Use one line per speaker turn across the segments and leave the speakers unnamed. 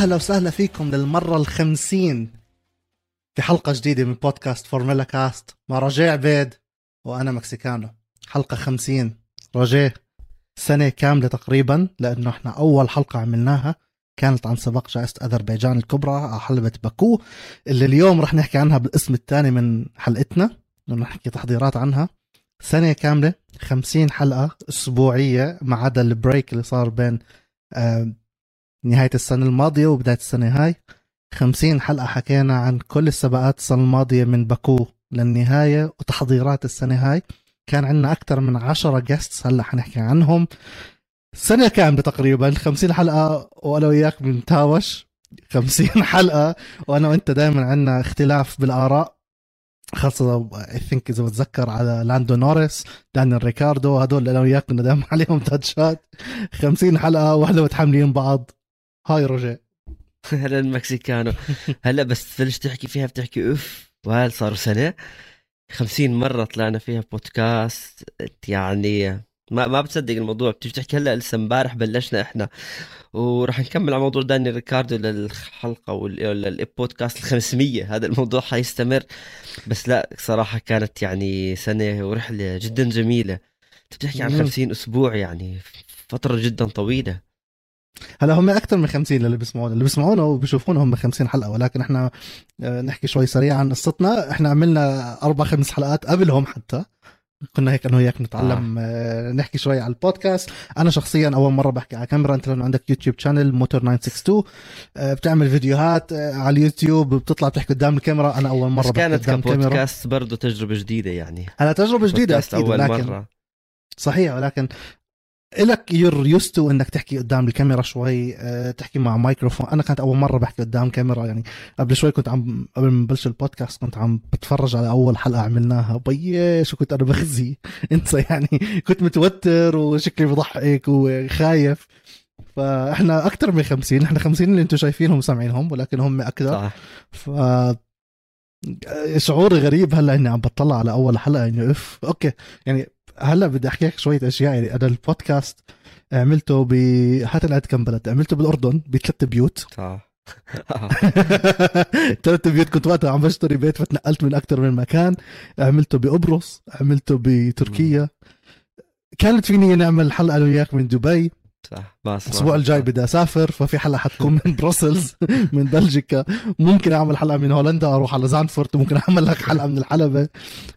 واهلا وسهلا فيكم للمرة الخمسين في حلقة جديدة من بودكاست فورمولا كاست مع رجاء عبيد وأنا مكسيكانو. حلقة خمسين. رجاء سنة كاملة تقريبا لأنه إحنا أول حلقة عملناها كانت عن سباق جائزة أذربيجان الكبرى على حلبة باكو اللي اليوم رح نحكي عنها بالاسم الثاني من حلقتنا نحكي تحضيرات عنها. سنة كاملة خمسين حلقة أسبوعية ما عدا ال break اللي صار بين آه، نهاية السنة الماضية وبداية السنة هاي. خمسين حلقة حكينا عن كل السباقات السنة الماضية من باكو للنهاية وتحضيرات السنة هاي. كان عندنا أكثر من عشرة guests هلأ حنحكي عنهم. سنة كاملة تقريبا خمسين حلقة وأنا وياك بنتهاوش. خمسين حلقة وأنا وأنت دائما عندنا اختلاف بالآراء. خاصة I think إذا بتذكر على لاندو نوريس دانيال ريكاردو هدول أنا وياك كنا دائما عليهم تاتشات 50 حلقة وإحنا متحملين بعض. هاي رجاء
هلا المكسيكانو. هلا بس تبلش تحكي فيها بتحكي أوف وهل صار سنة؟ 50 مرة طلعنا فيها بودكاست يعني ما ما بتصدق الموضوع. بتيجي تحكي هلا لسه امبارح بلشنا إحنا. وراح نكمل على موضوع داني ريكاردو للحلقة والبودكاست ال 500 هذا الموضوع حيستمر. بس لا صراحة كانت يعني سنة ورحلة جدا جميلة. انت بتحكي عن 50 أسبوع يعني فترة جدا طويلة.
هلا هم أكثر من 50 للي بيسمعونا. اللي بيسمعونا وبيشوفونا هم 50 حلقة ولكن إحنا آه، نحكي شوي سريع عن قصتنا. إحنا عملنا أربع خمس حلقات قبلهم حتى. كنا هيك أنا وياك نتعلم آه. آه. نحكي شوي على البودكاست. أنا شخصيا أول مرة بحكي على كاميرا. أنت لو عندك YouTube channel موتور 962 آه بتعمل فيديوهات آه على اليوتيوب بتطلع بتحكي قدام الكاميرا. أنا أول مرة
بحكي كانت قدام كانت برضه تجربة جديدة يعني.
هلا تجربة جديدة أكيد
أول ولكن مرة.
صحيح ولكن إلك you're used to إنك تحكي قدام الكاميرا شوي أه تحكي مع مايكروفون. أنا كانت أول مرة بحكي قدام كاميرا يعني قبل شوي كنت عم قبل ما نبلش البودكاست كنت عم بتفرج على أول حلقة عملناها. بيي شو كنت أنا بخزي انسى يعني كنت متوتر وشكلي بضحك وخايف. فإحنا أكثر من 50 إحنا 50 اللي أنتم شايفينهم وسامعينهم ولكن هم أكثر. صح. ف شعوري غريب هلأ إني عم بطلع على أول حلقة انه اف okay يعني هلا بدي أحكي لك شوية أشياء. يعني أنا البودكاست عملته ب هات العد كم بلد؟ عملته بالأردن بثلاث بيوت. صح ثلاث بيوت كنت وقتها عم بشتري بيت فتنقلت من أكثر من مكان. عملته بقبرص عملته بتركيا. كانت فيني نعمل حلقة أنا وياك من دبي. صح الأسبوع الجاي بدي أسافر ففي حلقة حتكون من بروسلز من بلجيكا. ممكن أعمل حلقة من هولندا أروح على زانفورت ممكن أعمل لك حلقة من الحلبة.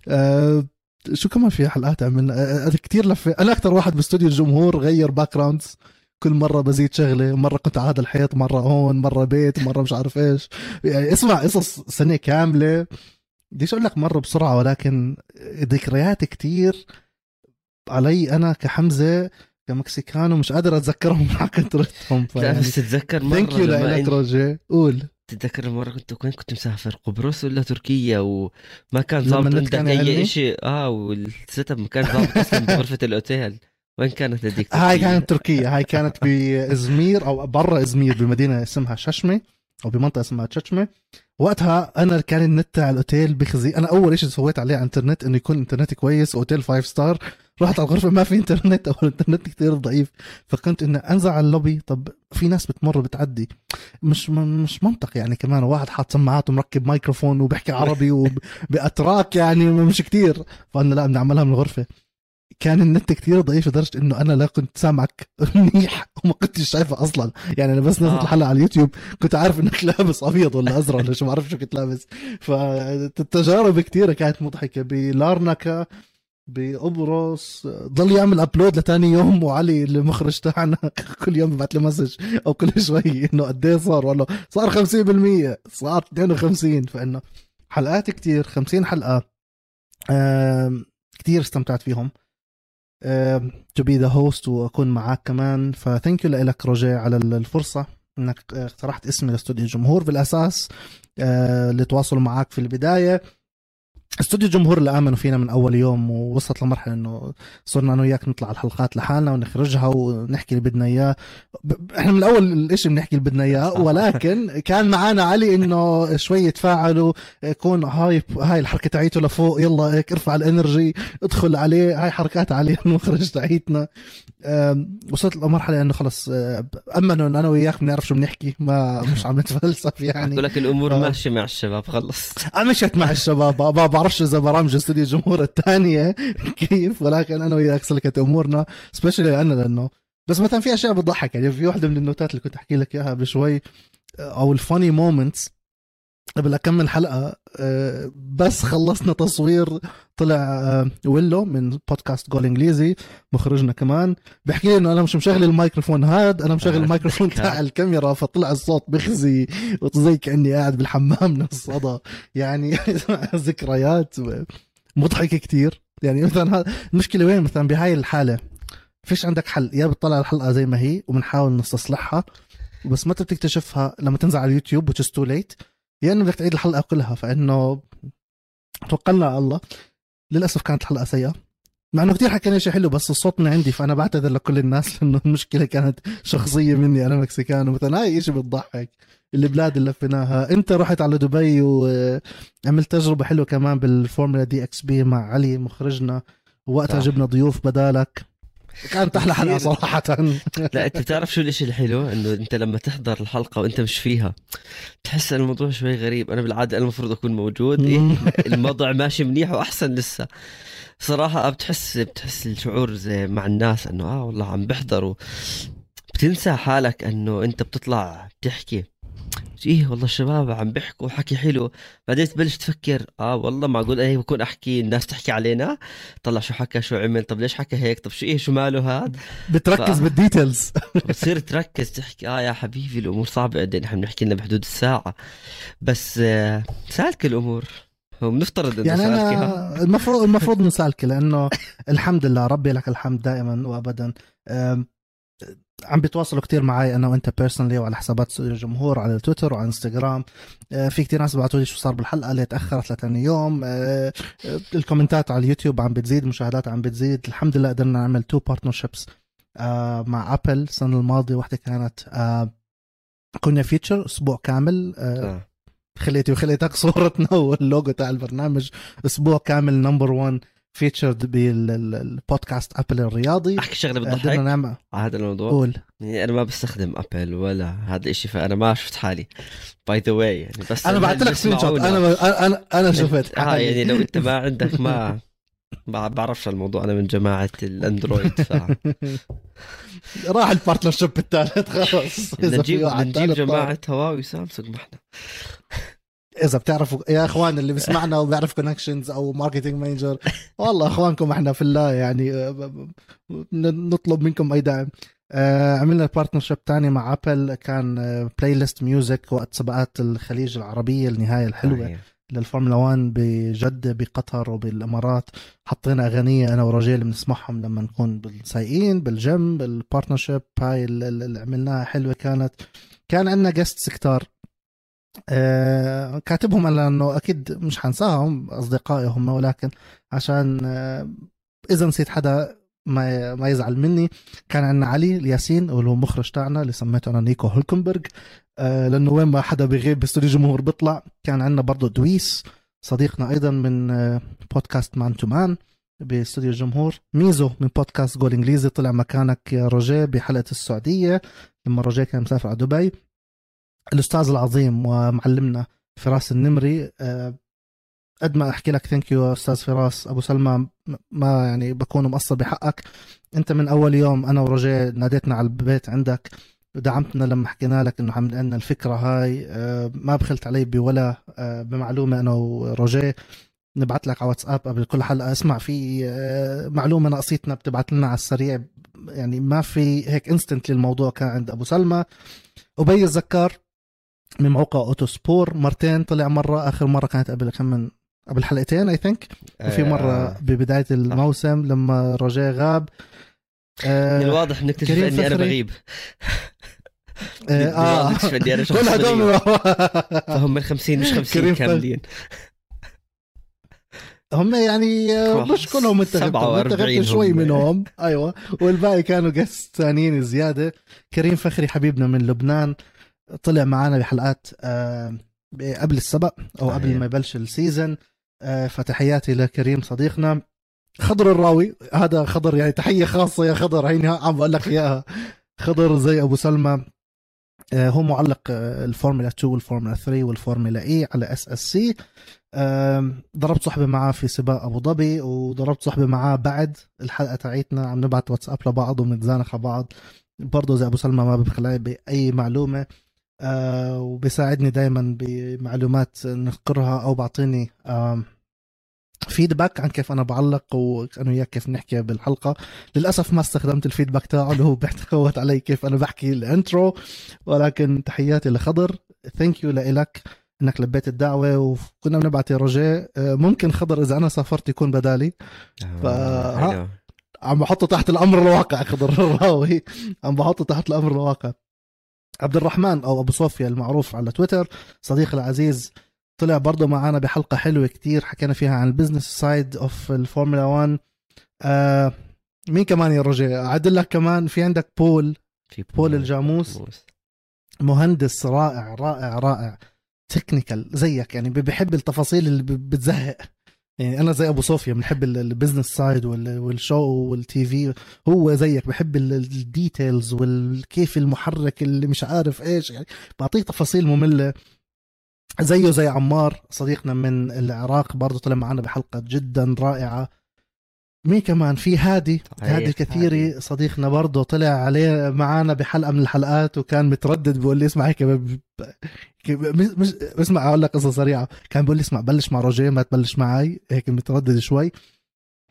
أه شو كمان في حلقات عملنا؟ كثير لفة. أنا أكثر واحد باستوديو الجمهور غير backgrounds كل مرة بزيد شغلة مرة كنت هذا الحيط مرة هون مرة بيت مرة مش عارف إيش. يعني اسمع قصص سنة كاملة. بديش أقول لك مرة بسرعة ولكن ذكريات كتير علي أنا كحمزة كمكسيكانو مش قادر أتذكرهم مع كثرتهم
لا بس تتذكر مرة
thank you لك روجي. قول.
تتذكر مرة كنت وين كنت مسافر؟ قبرص ولا تركيا؟ وما كان ظابط عندك أي شيء آه وال setup ما كان ظابط أصلا بغرفة الأوتيل. وين كانت هذيك
هاي كانت تركيا. هاي كانت بإزمير أو برا إزمير بمدينة اسمها ششمة أو بمنطقة اسمها تششمة وقتها أنا كان النت تاع الأوتيل بخزي. أنا أول شيء سويت عليه على الإنترنت إنه يكون انترنت كويس أوتيل five star رحت على الغرفة ما في إنترنت أو الإنترنت كثير ضعيف. فكنت إني أنزل على اللوبي. طب في ناس بتمر بتعدي. مش مش منطق يعني كمان. واحد حاط سماعات ومركب مايكروفون وبيحكي عربي وباتراك يعني مش كثير فأنا لا بدي أعملها من الغرفة. كان النت كثير ضعيف لدرجة إنه أنا لا كنت سامعك منيح وما كنتش شايفه أصلا. يعني أنا بس نزلت آه. الحلقة على اليوتيوب كنت عارف إنك لابس أبيض ولا أزرق ولا شو ما بعرف شو كنت لابس. فالتجارب كثيره كانت مضحكة. بلارنكا بقبرص ضل يعمل upload لتاني يوم وعلي المخرج تاعنا كل يوم ببعث لي message أو كل شوي إنه قد إيه صار والله صار 50% صار 52 فإنه حلقات كتير 50 حلقة. كتير استمتعت فيهم. to be the host وأكون معك كمان. ف thank you لك روجيه على الفرصة إنك اقترحت اسمي لاستوديو الجمهور بالأساس آه، اللي تواصلوا معك في البداية. استوديو الجمهور اللي امنوا فينا من أول يوم ووصلت لمرحلة إنه صرنا أنا وياك نطلع على الحلقات لحالنا ونخرجها ونحكي اللي بدنا إياه. إحنا من اول الإشي بنحكي اللي بدنا إياه ولكن كان معنا علي إنه شوي يتفاعلوا يكون هاي هاي الحركة تاعيته لفوق يلا هيك ارفع ال energy ادخل عليه هاي حركات علي المخرج تاعيتنا وصلت لمرحلة إنه خلص آه، امنوا إنه أنا وياك بنعرف شو بنحكي ما مش عم نتفلسف يعني.
بقول لك الأمور
آه.
ماشية مع الشباب خلص.
أنا مشيت مع الشباب. ما بعرفش إذا برامج استوديو الجمهور الثانية كيف ولكن أنا وياك سلكت أمورنا especially أنا لأنه بس مثلا في أشياء بتضحك. يعني في واحدة من النوتات اللي كنت أحكي لك إياها قبل شوي أو ال funny moments قبل أكمل حلقه آه، بس خلصنا تصوير طلع آه، ويلو من بودكاست جول إنجليزي مخرجنا كمان. بحكي لي إنه أنا مش مشغل الميكروفون هاد أنا مشغل الميكروفون. تاع الكاميرا فطلع الصوت بخزي وزي كأني قاعد بالحمام من الصدى يعني ذكريات مضحكة كتير. يعني مثلا المشكلة وين؟ مثلا بهاي الحالة فيش عندك حل. يا بتطلع الحلقة زي ما هي وبنحاول نستصلحها بس متى بتكتشفها لما تنزل على اليوتيوب which is too late. يا إنه بدك تعيد الحلقة كلها فإنه توكلنا على الله. للأسف كانت الحلقة سيئة. مع إنه كثير حكينا شيء حلو بس الصوت من عندي فأنا بعتذر لكل الناس لأنه المشكلة كانت شخصية مني أنا مكسيكان مثلا هاي شيء بتضحك؟ البلاد اللي لفيناها. أنت رحت على دبي وعملت تجربة حلوة كمان بالفورمولا DXB مع علي مخرجنا. ووقتها
صح.
جبنا ضيوف بدالك. كانت أحلى
حلقة.
صراحة.
لا أنت بتعرف شو الإشي الحلو؟ إنه أنت لما تحضر الحلقة وأنت مش فيها تحس إن الموضوع شوي غريب. أنا بالعادة المفروض أكون موجود إيه؟ الموضوع ماشي منيح وأحسن لسه. صراحة بتحس بتحس الشعور زي مع الناس إنه آه والله عم بحضروا بتنسى حالك إنه أنت بتطلع بتحكي إيه والله الشباب عم بيحكوا حكي حلو. بعدين تبلش تفكر آه والله معقول إيه بكون أحكي الناس تحكي علينا؟ طلع شو حكى شو عمل؟ طب ليش حكى هيك؟ طب شو إيه شو ماله هاد؟
بتركز
ف-
بال details.
بتصير تركز تحكي. آه يا حبيبي الأمور صعبة قد نحن بنحكي لنا بحدود الساعة. بس آه سألك الأمور. هو بنفترض إنه
يعني
سالكها
أنا المفروض المفروض نسألك لأنه الحمد لله ربي لك الحمد دائما وابدا. عم بيتواصلوا كتير معي أنا وأنت personally وعلى حسابات الجمهور على تويتر وعلى انستغرام أه، في كتير ناس بعثوا لي شو صار بالحلقة ليه تأخرت لثاني يوم؟ أه، أه، الكومنتات على اليوتيوب عم بتزيد المشاهدات عم بتزيد. الحمد لله قدرنا نعمل two partnerships مع Apple السنة الماضية واحدة كانت كنا feature أسبوع كامل
آه.
خلقتي وخلقتك صورتنا واللوجو تاع البرنامج أسبوع كامل number 1 featured بالبودكاست Apple الرياضي.
أحكي شغلة
قدرنا
بتضحك
نعمل
على هذا الموضوع.
قول.
يعني أنا ما بستخدم Apple ولا هذا الشيء فأنا ما شفت حالي. by the way يعني بس
أنا بعت لك screenshot أنا أنا أنا شفت.
آه يعني لو أنت ما عندك ما ما بعرفش الموضوع. أنا من جماعة الأندرويد ف
راح ال partnership الثالث إذا
نجيب نجيب جماعة هواوي سامسونج ما إحنا.
إذا بتعرفوا يا إخوان اللي بيسمعنا وبيعرف connections أو marketing manager والله إخوانكم إحنا في الله يعني آه، نطلب منكم أي دعم. آه، عملنا partnership تاني مع Apple كان playlist music وقت سباقات الخليج العربية النهاية الحلوة
آه،
للفورمولا 1 بجدة بقطر وبالإمارات. حطينا أغاني أنا وروجيه بنسمعهم لما نكون بالسايقين بالجيم بال partnership هاي ال- ال- اللي عملناها حلوة كانت. كان عندنا guest كتار. آه كاتبهم أنا إنه أكيد مش حنساهم اصدقائي هم ولكن عشان آه إذا نسيت حدا ما ما يزعل مني كان عندنا علي الياسين واللي هو مخرج تاعنا اللي سميته أنا نيكو هولكنبرغ. آه لأنه وين ما حدا بيغيب باستوديو جمهور بيطلع. كان عندنا برضه دويس صديقنا أيضا من آه بودكاست مان تو مان باستوديو الجمهور ميزو من بودكاست جول إنجليزي طلع مكانك يا روجيه بحلقة السعودية. لما روجيه كان مسافر على دبي الأستاذ العظيم ومعلمنا فراس النمري آه، قد ما أحكي لك thank you أستاذ فراس. أبو سلمى ما يعني بكون مقصر بحقك. أنت من أول يوم أنا وروجيه ناديتنا على البيت عندك. ودعمتنا لما حكينا لك إنه عم عندنا الفكرة هاي آه، ما بخلت علي بولا آه، بمعلومة أنا وروجيه. نبعت لك على واتساب قبل كل حلقة. اسمع في معلومة ناقصيتنا بتبعت لنا على السريع. يعني ما في هيك instant للموضوع كان عند أبو سلمى. وبي الزكار من موقع اوتو سبور مرتين طلع مرة آخر مرة كانت قبل كم من قبل حلقتين اي ثينك وفي مرة
آه.
ببدايه الموسم لما روجيه غاب.
من
آه
الواضح نكتشف
كريم
إني
أنا.
بغيب.
آه, آه.
شخص
كل. هدول
فهم من 50 مش 50
كريم فخري.
كاملين.
هم يعني آه، مش كلهم انتخبتهم
47
انتخبت شوي
هم.
منهم. أيوه. والباقي كانوا جست ثانيين زيادة. كريم فخري حبيبنا من لبنان. طلع معنا بحلقات آه، قبل السبق أو قبل. ما يبلش ال season آه، فتحياتي لكريم صديقنا. خضر الراوي. هذا خضر يعني تحية خاصة يا خضر. هيني عم بقول لك إياها. خضر زي أبو سلمى. آه، هو معلق الفورمولا 2 والفورمولا 3 والفورمولا E على SSC. ضربت صحبة معاه في سباق أبو ظبي وضربت صحبة معاه بعد الحلقة تاعتنا. عم نبعت واتساب لبعض وبنتزانق على بعض برضه زي أبو سلمى ما بخلي بأي معلومة. آه وبيساعدني دائما بمعلومات نذكرها أو بعطيني آه feedback عن كيف أنا بعلق وأنا وياك كيف نحكي بالحلقة. للأسف ما استخدمت ال feedback تاعه اللي هو بيحتوت علي كيف أنا بحكي ال intro ولكن تحياتي لخضر. thank you لك إنك لبيت الدعوة. وكنا بنبعت روجيه. آه، ممكن خضر إذا أنا سافرت يكون بدالي. ف آه، عم بحطه تحت الأمر الواقع خضر. الراوي عم بحطه تحت الأمر الواقع. عبد الرحمن أو أبو صوفيا المعروف على تويتر. صديقي العزيز طلع برضه معنا بحلقة حلوة كتير حكينا فيها عن ال business side of الفورمولا 1 آه مين كمان يا روجيه أعدد لك كمان. في عندك بول. في بول, بول الجاموس. مهندس رائع رائع رائع. technical زيك يعني بحب التفاصيل اللي بتزهق. يعني أنا زي أبو صوفيا بنحب ال business side وال show وال TV هو زيك بحب الديتيلز والكيف المحرك اللي مش عارف إيش يعني بعطيه تفاصيل مملة. زيه زي عمار صديقنا من العراق برضه طلع معنا بحلقة جدا رائعة. مين كمان؟ في هادي هادي الكثيري هادي. صديقنا برضه طلع عليه معنا بحلقة من الحلقات وكان متردد بيقول لي اسمع هيك مش اسمع أقول لك قصة سريعة. كان بيقول لي اسمع بلش مع روجيه ما تبلش معي. هيك متردد شوي.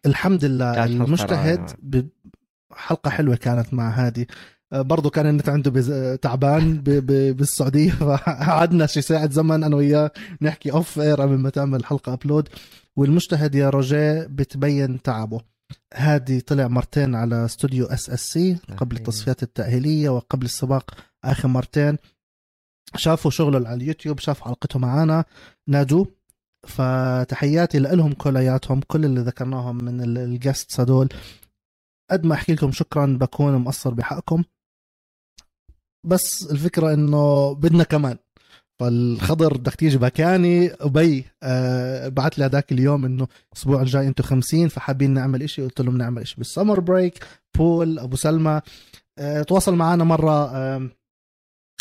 الحمد لله المجتهد حلقة حلوة كانت مع هادي. برضه كان النت عنده بز... تعبان ب... ب... بالسعودية فقعدنا شي ساعة زمن أنا وياه نحكي off air قبل ما تعمل حلقه upload والمجتهد يا روجيه بتبين تعبه. هادي طلع مرتين على استوديو SSC قبل التصفيات التأهيلية وقبل السباق آخر مرتين. شافوا شغله على اليوتيوب شافوا حلقته معنا نادوه فتحياتي لهم كلياتهم كل اللي ذكرناهم من الجست هدول قد ما أحكي لكم شكرا بكون مقصر بحقكم. بس الفكرة إنه بدنا كمان. فالخضر بدك تيجي مكاني أبي آه بعت لي هذاك اليوم إنه الأسبوع الجاي أنتم 50 فحابين نعمل إشي. قلت لهم نعمل إشي بالسمر بريك بول أبو سلمى. آه تواصل معنا مرة آه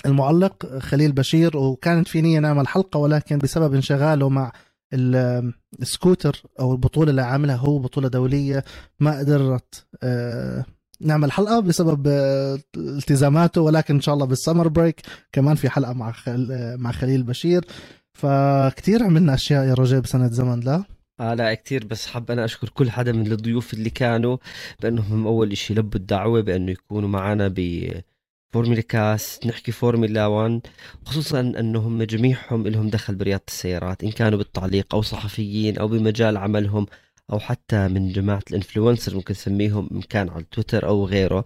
المعلق خليل بشير وكانت في نية نعمل حلقة ولكن بسبب انشغاله مع السكوتر أو البطولة اللي عاملها هو بطولة دولية ما قدرت آه نعمل حلقة بسبب آه، التزاماته ولكن إن شاء الله بال summer break كمان في حلقة مع. مع خليل بشير فكتير عملنا أشياء يا روجيه بسنه زمن لا
آه لا كثير بس حاب أنا أشكر كل حدا من الضيوف اللي كانوا بأنهم أول إشي لبوا الدعوة بأنه يكونوا معنا ب فورمولا كاس نحكي فورمولا 1 خصوصا أنهم جميعهم لهم دخل برياضة السيارات إن كانوا بالتعليق أو صحفيين أو بمجال عملهم أو حتى من جماعة ال influencer ممكن نسميهم إن كان على تويتر أو غيره.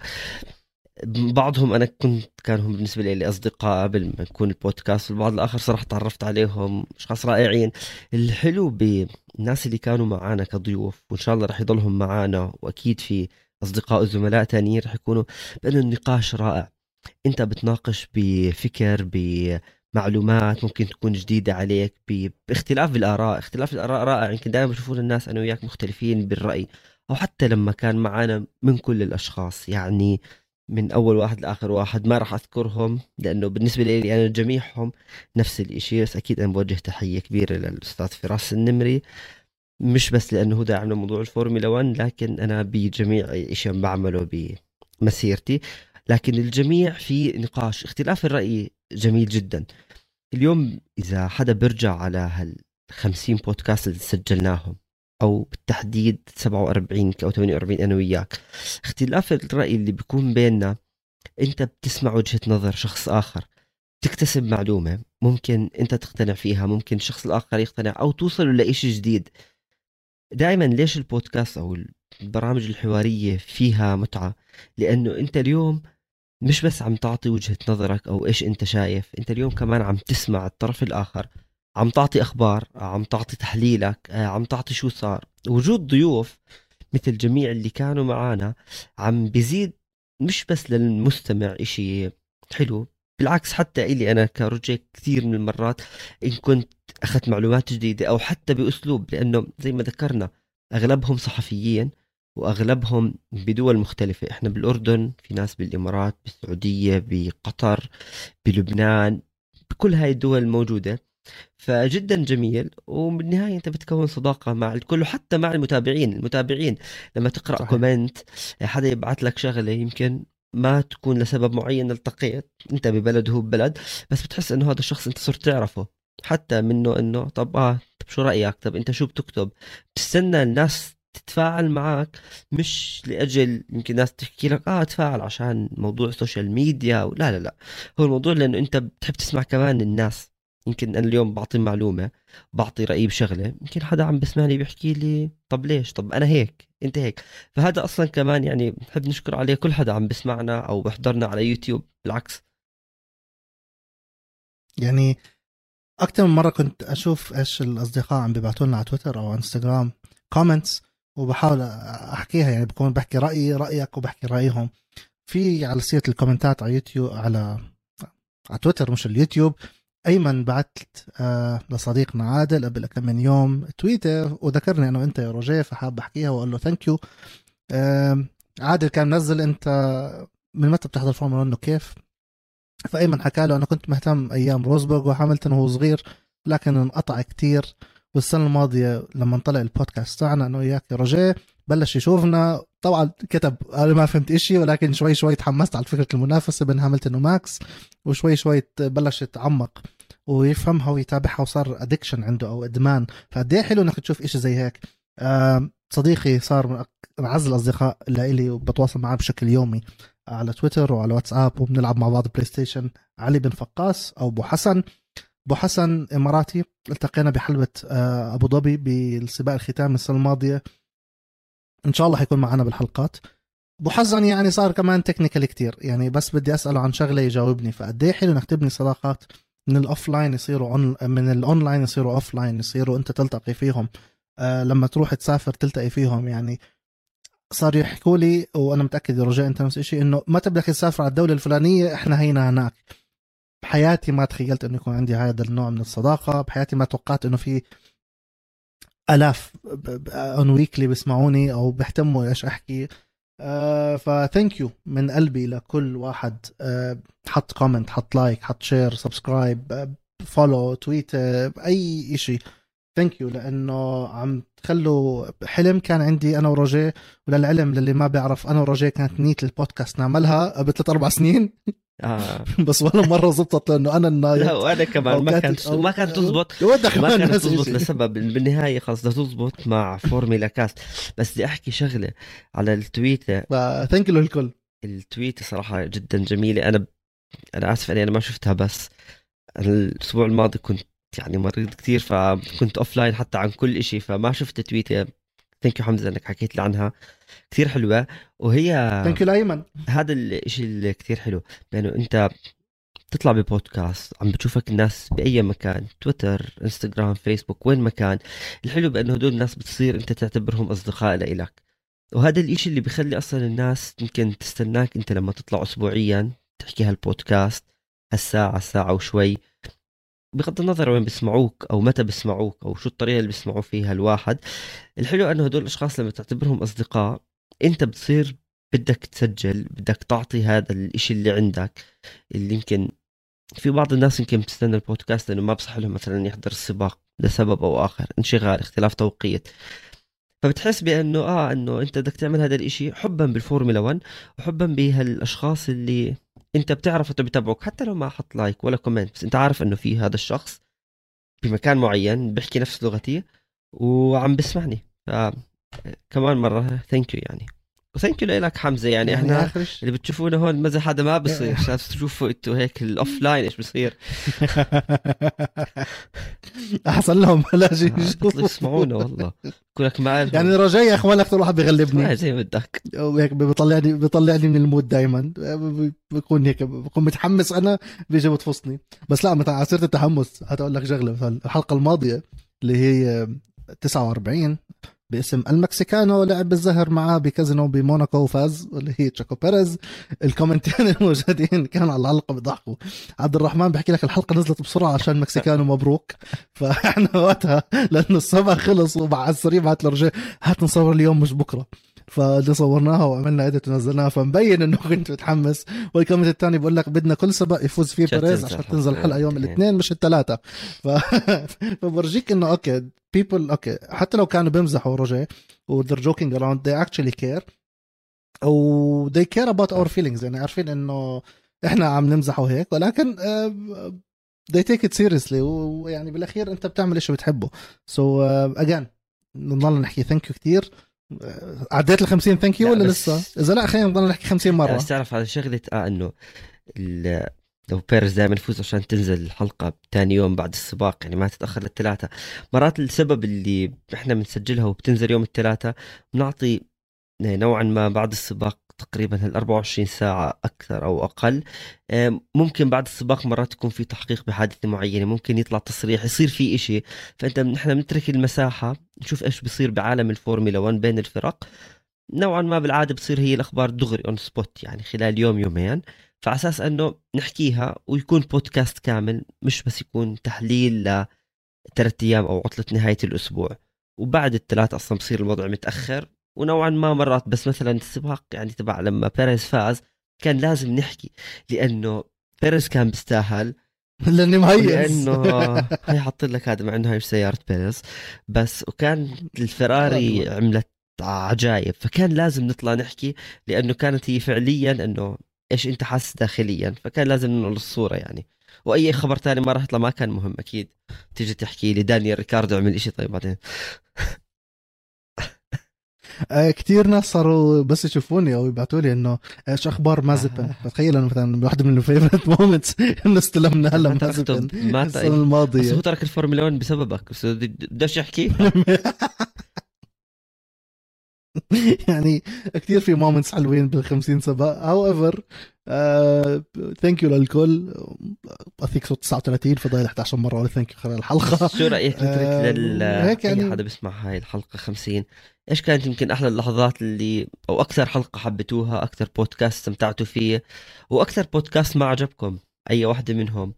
بعضهم أنا كنت كانوا بالنسبة لي اصدقاء قبل ما يكون البودكاست والبعض الآخر صراحة تعرفت عليهم أشخاص رائعين. الحلو بالناس اللي كانوا معنا كضيوف وإن شاء الله رح يضلهم معنا وأكيد في أصدقاء وزملاء تانيين رح يكونوا بأنه النقاش رائع. أنت بتناقش بفكر معلومات ممكن تكون جديدة عليك باختلاف بالآراء اختلاف الآراء رائع. يمكن دائما بشوفون الناس أنا وياك مختلفين بالرأي أو حتى لما كان معنا من كل الأشخاص. يعني من أول واحد لآخر واحد ما راح أذكرهم لأنه بالنسبة لي أنا جميعهم نفس الإشي. بس أكيد أنا بوجه تحية كبيرة للأستاذ فراس النمري. مش بس لأنه هو داعم لموضوع الفورمولا 1 لكن أنا بجميع شيء بعمله بمسيرتي. لكن الجميع في نقاش اختلاف الرأي جميل جدا. اليوم إذا حدا بيرجع على هال 50 بودكاست اللي سجلناهم أو بالتحديد 47 أو 48 أنا وياك اختلاف الرأي اللي بيكون بيننا أنت بتسمع وجهة نظر شخص آخر تكتسب معلومة ممكن أنت تقتنع فيها ممكن الشخص الآخر يقتنع أو توصلوا لإشي جديد. دائما ليش البودكاست أو البرامج الحوارية فيها متعة؟ لأنه أنت اليوم مش بس عم تعطي وجهة نظرك أو إيش أنت شايف أنت اليوم كمان عم تسمع الطرف الآخر عم تعطي أخبار عم تعطي تحليلك آه، عم تعطي شو صار. وجود ضيوف مثل جميع اللي كانوا معانا عم بيزيد مش بس للمستمع إشي حلو بالعكس حتى إلي أنا كرجي كثير من المرات إن كنت أخذت معلومات جديدة أو حتى بأسلوب لأنه زي ما ذكرنا أغلبهم صحفيين وأغلبهم بدول مختلفة. إحنا بالأردن في ناس بالإمارات بالسعودية بقطر بلبنان بكل هاي الدول الموجودة. فجدا جميل وبالنهاية أنت بتكون صداقة مع الكل وحتى مع المتابعين. المتابعين لما تقرأ صحيح. comment حدا يبعث لك شغلة يمكن ما تكون لسبب معين التقيت أنت ببلد وهو ببلد بس بتحس إنه هذا الشخص أنت صرت تعرفه. حتى منه إنه طب آه طب شو رأيك؟ طب أنت شو بتكتب؟ بتستنى الناس تتفاعل معك مش لأجل يمكن ناس تحكي لك آه تفاعل عشان موضوع ال social media لا لا لا. هو الموضوع لأنه أنت بتحب تسمع كمان الناس. يمكن أنا اليوم بعطي معلومة بعطي رايي بشغلة يمكن حدا عم بسمعني بيحكي لي طب ليش؟ طب أنا هيك أنت هيك. فهذا أصلا كمان يعني بحب نشكر عليه كل حدا عم بسمعنا أو بحضرنا على يوتيوب. بالعكس.
يعني أكثر من مرة كنت أشوف إيش الأصدقاء عم بيبعتوا لنا على تويتر أو إنستغرام comments وبحاول أحكيها يعني بكون بحكي رأيي رأيك وبحكي رأيهم. في على سيرة ال commentات على يوتيوب على على تويتر مش اليوتيوب أيمن بعت آه لصديقنا عادل قبل كم من يوم tweetه وذكرني انه أنت يا روجيه فحاب أحكيها وأقول له thank you آه عادل كان منزل أنت من متى بتحضر فورمولا 1 كيف فأيمن حكى له أنا كنت مهتم أيام روزبرغ وحملتون وهو صغير لكن انقطع كتير. والسنة الماضية لما طلع البودكاست تاعنا انه وياك يا روجيه بلش يشوفنا. طبعا كتب أنا ما فهمت إشي ولكن شوي شوي تحمست على فكرة المنافسة بين هاملتون وماكس وشوي شوي بلش يتعمق ويفهمها ويتابعها وصار ادكشن عنده أو إدمان. فقد إيه حلو إنك تشوف إشي زي هيك. صديقي صار من أعز الأصدقاء لإلي وبتواصل معاه بشكل يومي على تويتر وعلى واتساب وبنلعب مع بعض بلاي ستيشن. علي بن فقاس أو أبو حسن. أبو حسن إماراتي التقينا بحلبة آه، أبو ظبي بالسباق الختامي السنة الماضية. إن شاء الله حيكون معنا بالحلقات. أبو حسن يعني صار كمان technical كتير. يعني بس بدي أسأله عن شغلة يجاوبني. فقد إيه حلو إنك تبني صداقات؟ من ال offline يصيروا on من الاونلاين يصيروا offline يصيروا أنت تلتقي فيهم. آه لما تروح تسافر تلتقي فيهم. يعني صار يحكوا لي وأنا متأكد رجائي أنت نفس الشيء إنه متى بدك تسافر على الدولة الفلانية إحنا هينا هناك. بحياتي ما تخيلت إنه يكون عندي هذا النوع من الصداقة. بحياتي ما توقعت إنه في آلاف on weekly بيسمعوني أو بيهتموا إيش أحكي. آه ف thank you من قلبي لكل واحد. آه حط comment حط like حط share subscribe follow tweet أي شيء thank you لأنه عم تخلوا حلم كان عندي أنا وروجيه وللعلم للي ما بيعرف أنا وروجيه كانت نيت البودكاست نعملها قبل ثلاث أربع سنين. آه. بس ولا مرة زبطت لأنه أنا النايت
لا وأنا كمان ما كانت ما كانت تزبط. ما كانت تزبط لسبب. بالنهاية خلص بدها تزبط مع فورمولا كاست. بس بدي أحكي شغلة على ال
tweetة. thank you للكل.
ال tweetة صراحة جدا جميلة. أنا أنا آسف إني أنا ما شفتها بس الأسبوع الماضي كنت يعني مريض كثير فكنت offline حتى عن كل شيء فما شفت tweetه thank you حمزة إنك حكيت لي عنها. كثير حلوة. وهي
thank you لأيمن.
هذا الشيء اللي كثير حلو. لأنه أنت تطلع ببودكاست عم بتشوفك الناس بأي مكان تويتر انستغرام فيسبوك وين مكان. الحلو بأنه هدول الناس بتصير أنت تعتبرهم أصدقاء لإلك. وهذا الإشي اللي بخلي أصلا الناس يمكن تستناك أنت لما تطلع اسبوعيا تحكي هالبودكاست هالساعة ساعة وشوي. بغض النظر وين بيسمعوك أو متى بيسمعوك أو شو الطريقة اللي بيسمعوا فيها الواحد الحلو إنه هدول الأشخاص لما تعتبرهم أصدقاء أنت بتصير بدك تسجل بدك تعطي هذا الإشي اللي عندك اللي يمكن في بعض الناس يمكن بتستنى البودكاست لأنه ما بصح لهم مثلا يحضر السباق لسبب أو آخر انشغال اختلاف توقيت. فبتحس بأنه آه إنه أنت بدك تعمل هذا الإشي حبا بالفورمولا 1 وحبا بهالأشخاص اللي انت بتعرف انه بتابعوك حتى لو ما حط like ولا comment بس انت عارف انه في هذا الشخص بمكان معين بيحكي نفس لغتي وعم بسمعني ف كمان مرة ثانك يو يعني. وثانك يو لك حمزة يعني, يعني إحنا آخرش. اللي بتشوفونا هون مزح هذا ما بصير عشان تشوفوا إنتوا هيك الاوف لاين إيش بصير.
أحسن لهم بلاش
يسمعونا والله. بقول لك ما
يعني رجاي يا اخوان أكثر واحد بيغلبني.
زي ما بدك.
وهيك بيطلعني بيطلعني من المود دائما بكون هيك بكون متحمس أنا بيجي بتفصني بس لا متى على سيره التحمس هتقول لك شغله الحلقة الماضية اللي هي 49 باسم المكسيكانو لعب بالزهر معاه بكازينو بموناكو وفاز اللي هي تشيكو بيريز. ال commentين الموجودين كانوا على الحلقة بيضحكوا. عبد الرحمن بحكي لك الحلقة نزلت بسرعة عشان مكسيكانو مبروك. فاحنا وقتها لأنه السبق خلص وقع السريع بعت له هات نصور اليوم مش بكرة. فاللي صورناها وعملنا edit ونزلناها فمبين إنه كنت متحمس. وال comment الثاني بقول لك بدنا كل سبق يفوز فيه بيريز عشان تنزل الحلقة يوم
الاثنين.
مش الثلاثة. ف... فبرجيك إنه okay people okay حتى لو كانوا بيمزحوا روجيه و they're joking around they actually care. و they care about our feelings يعني عارفين إنه إحنا عم نمزح وهيك ولكن uh, they take it seriously. ويعني بالأخير أنت بتعمل إيش بتحبه. so so, uh, again نضل نحكي thank you كثير عديت ال 50 thank you
لا،
ولا
بس-
لسه؟ إذا لا خلينا نضل نحكي 50 مرة
بس تعرف على شغلة آه إنه ال- لو بيريز دائما يفوز عشان تنزل الحلقة ثاني يوم بعد السباق يعني ما تتأخر للثلاثة مرات السبب اللي إحنا بنسجلها وبتنزل يوم الثلاثة بنعطي نوعا ما بعد السباق تقريبا هال 24 ساعة أكثر أو أقل. ممكن بعد السباق مرات يكون في تحقيق بحادثة معينة ممكن يطلع تصريح يصير في إشي. فأنت نحن بنترك المساحة نشوف إيش بصير بعالم الفورمولا 1 بين الفرق. نوعا ما بالعادة بتصير هي الأخبار دغري on spot يعني خلال يوم يومين. فعلى أساس أنه نحكيها ويكون بودكاست كامل مش بس يكون تحليل لثلاث أيام أو عطلة نهاية الأسبوع. وبعد الثلاث أصلا بصير الوضع متأخر. ونوعا ما مرات بس مثلا السباق يعني تبع لما بيريز فاز كان لازم نحكي لأنه بيريز كان بيستاهل.
لأني مهيس
لأنه هي حاط لك هذا مع إنه هاي مش سيارة بيريز. بس وكان الفراري
أيوة.
عملت عجايب فكان لازم نطلع نحكي لأنه كانت هي فعليا إنه إيش أنت حاسس داخليا فكان لازم ننقل الصورة يعني. وأي خبر تاني ما راح يطلع ما كان مهم أكيد. تيجي تحكي لي دانيال ريكاردو عمل إشي طيب بعدين.
آه، كتير ناس صاروا بس يشوفوني أو يبعثوا لي إنه إيش أخبار مازبن؟ بتخيل انه مثلا واحدة من ال favorite moments إنه استلمنا هلا مازبن
ما
السنة
ت- بس هو
الماضيه
ترك الفورمولا 1 بسببك بس بدوش يحكي؟
يعني كثير في مومنتس حلوين بال 50 سباق هاو ايفر ثانك يو للكل. اثيك صوت 39 فضايل 11 مرة ولا ثانك يو خلال الحلقة.
شو
رأيك
نترك لل
هيك
أي
يعني-
حدا بيسمع هاي الحلقة 50 إيش كانت يمكن أحلى اللحظات اللي أو أكثر حلقة حبيتوها أكثر بودكاست استمتعتوا فيه وأكثر بودكاست ما عجبكم أي واحدة منهم؟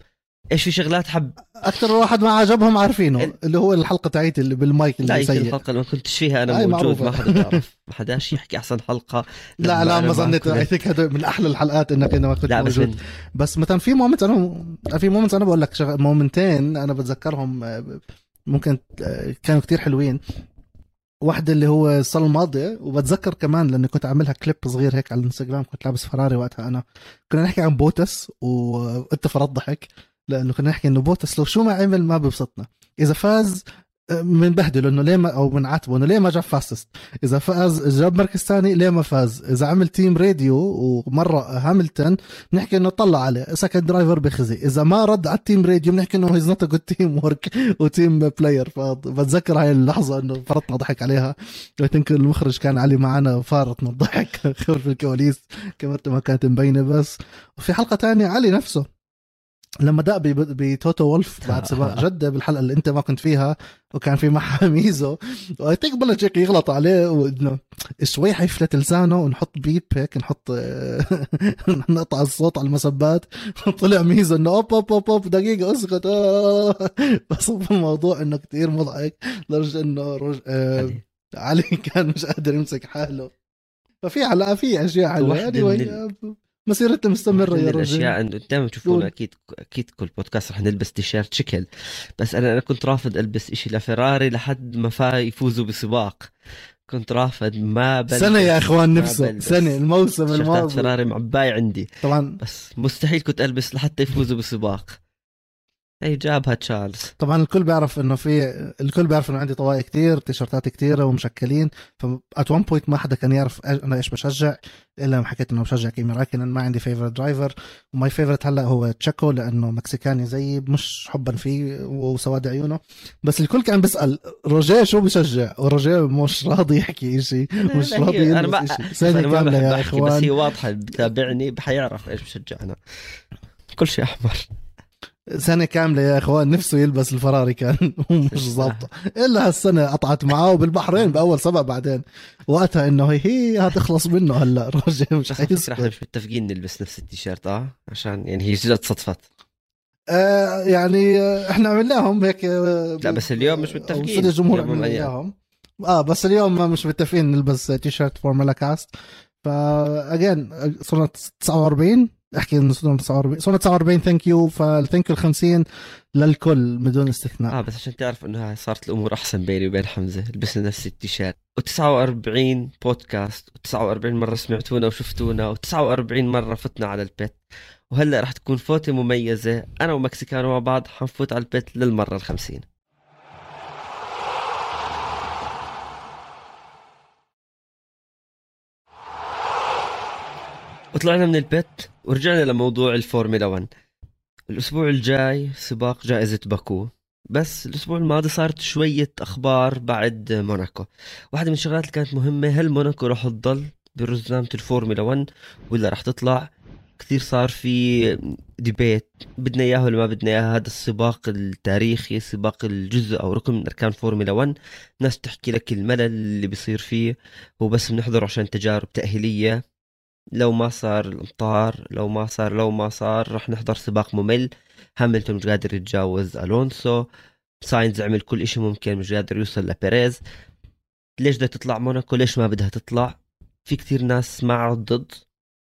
إيش في شغلات حب؟
أكثر واحد ما عجبهم عارفينه
ال-
اللي هو الحلقة تاعيتي اللي بالمايك اللي سيء.
الحلقة اللي ما كنتش فيها
أنا
موجود
معروفة.
ما حدا بيعرف ما حداش يحكي أحسن حلقة.
لا لا
أنا
ما ظنيت. I think هذا من أحلى الحلقات إنك انت ما كنت
بس
موجود.
من
بس مثلا في moment أنا في مومنت أنا بقول لك شغ... moment ين أنا بتذكرهم آه، ممكن آه، كانوا كتير حلوين. واحدة اللي هو السنة الماضية وبتذكر كمان لأني كنت عاملها كليب صغير هيك على الإنستغرام كنت لابس فراري وقتها أنا. كنا نحكي عن بوتس وانت فرط ضحك. لأنه كنا نحكي إنه بوتس لو شو ما عمل ما بيبسطنا. إذا فاز بنبهدله إنه ليه ما أو بنعاتبه إنه ليه ما جاب fastest إذا فاز جاب مركز ثاني ليه ما فاز؟ إذا عمل team radio ومرة هاملتون بنحكي إنه طلع عليه. second driver بخزي. إذا ما رد على ال team radio بنحكي إنه he's not good teamwork و team player فبتذكر هاي اللحظة إنه فرطنا ضحك عليها. think المخرج كان علي معنا فارطنا الضحك. خلف الكواليس كاميرته ما كانت مبينة بس. وفي حلقة تانية علي نفسه. لما دق بتوتو وولف بعد سباق جدة بالحلقة اللي انت ما كنت فيها وكان في معها ميزو. و I think بلش هيك يغلط عليه وإنه شوي حيفلت لسانه ونحط beep هيك نحط نقطع الصوت على المسبات. طلع ميزو إنه أوب أوب أوب, أوب دقيقة اسكت. آه. بس الموضوع إنه كتير مضحك لدرجة إنه رج... آه
علي.
كان مش قادر يمسك حاله. ففي علاقه في
أشياء
anyway, مسيرتنا
مستمرة
يا رجل.
الأشياء انه دائما تشوفونا
قول.
أكيد أكيد كل بودكاست رح نلبس تيشيرت شكل. بس أنا أنا كنت رافض ألبس إشي لفراري لحد ما فا يفوزوا بسباق. كنت رافض ما بلبس
سنة يا
إخوان
نفسه. سنة الموسم الماضي.
فراري معباي عندي.
طبعا.
بس مستحيل كنت ألبس لحتى يفوزوا بسباق. هي جابها تشارلز.
طبعا الكل بيعرف إنه في الكل بيعرف إنه عندي طواقي كتير تيشرتات كتيرة ومشكلين ف at one point ما حدا كان يعرف أنا إيش بشجع إلا لما حكيت إنه بشجع كيمي رايكونن ما عندي favorite driver و my favorite هلأ هو تشيكو لأنه مكسيكاني زيي مش حبا فيه وسواد عيونه. بس الكل كان بيسأل روجيه شو بشجع؟ وروجيه مش راضي يحكي شيء مش راضي
هي- أنا ما
أنا
بحب أحكي بس هي واضحة بتابعني حيعرف إيش بشجع أنا. كل شيء أحمر.
سنة كاملة يا إخوان نفسه يلبس الفراري كان. ومش ظابطة. إلا هالسنة قطعت معاه وبالبحرين بأول سباق بعدين. وقتها إنه هي هي هتخلص منه هلأ روجي مش
فكرة
إحنا
مش متفقين نلبس نفس التيشيرت آه؟ عشان يعني هي جد صدفت.
آه يعني آه، إحنا عملناهم هيك آه،
لا بس اليوم مش متفقين.
الجمهور
اليوم
عملنا
مليان.
اياهم آه بس اليوم ما مش متفقين نلبس تيشيرت فورمولا كاست ف again صرنا 49 أحكي إنه صرنا 49 صرنا 49 thank you فال thank you ال 50 للكل بدون استثناء.
آه بس عشان تعرف إنه هاي صارت الأمور أحسن بيني وبين حمزة لبسنا نفس التيشيرت. و49 بودكاست و49 مرة سمعتونا وشفتونا و49 مرة فتنا على البيت. وهلأ رح تكون فوتة مميزة أنا ومكسيكانو مع بعض حنفوت على البيت للمرة الخمسين. وطلعنا من البيت ورجعنا لموضوع الفورمولا 1 الأسبوع الجاي سباق جائزة باكو. بس الأسبوع الماضي صارت شوية أخبار بعد موناكو. واحدة من الشغلات اللي كانت مهمة هل موناكو راح تضل برزنامة الفورمولا 1 ولا راح تطلع؟ كثير صار في debate بدنا اياه ولا ما بدنا اياه هذا السباق التاريخي سباق الجزء أو ركن من أركان فورمولا 1 ناس تحكي لك الملل اللي بيصير فيه هو بس بنحضره عشان تجارب تأهيلية. لو ما صار الامطار لو ما صار لو ما صار رح نحضر سباق ممل. هاملتون مش قادر يتجاوز ألونسو. ساينز عمل كل إشي ممكن مش قادر يوصل لبيريز. ليش بدها تطلع موناكو؟ ليش ما بدها تطلع؟ في كتير ناس مع ضد.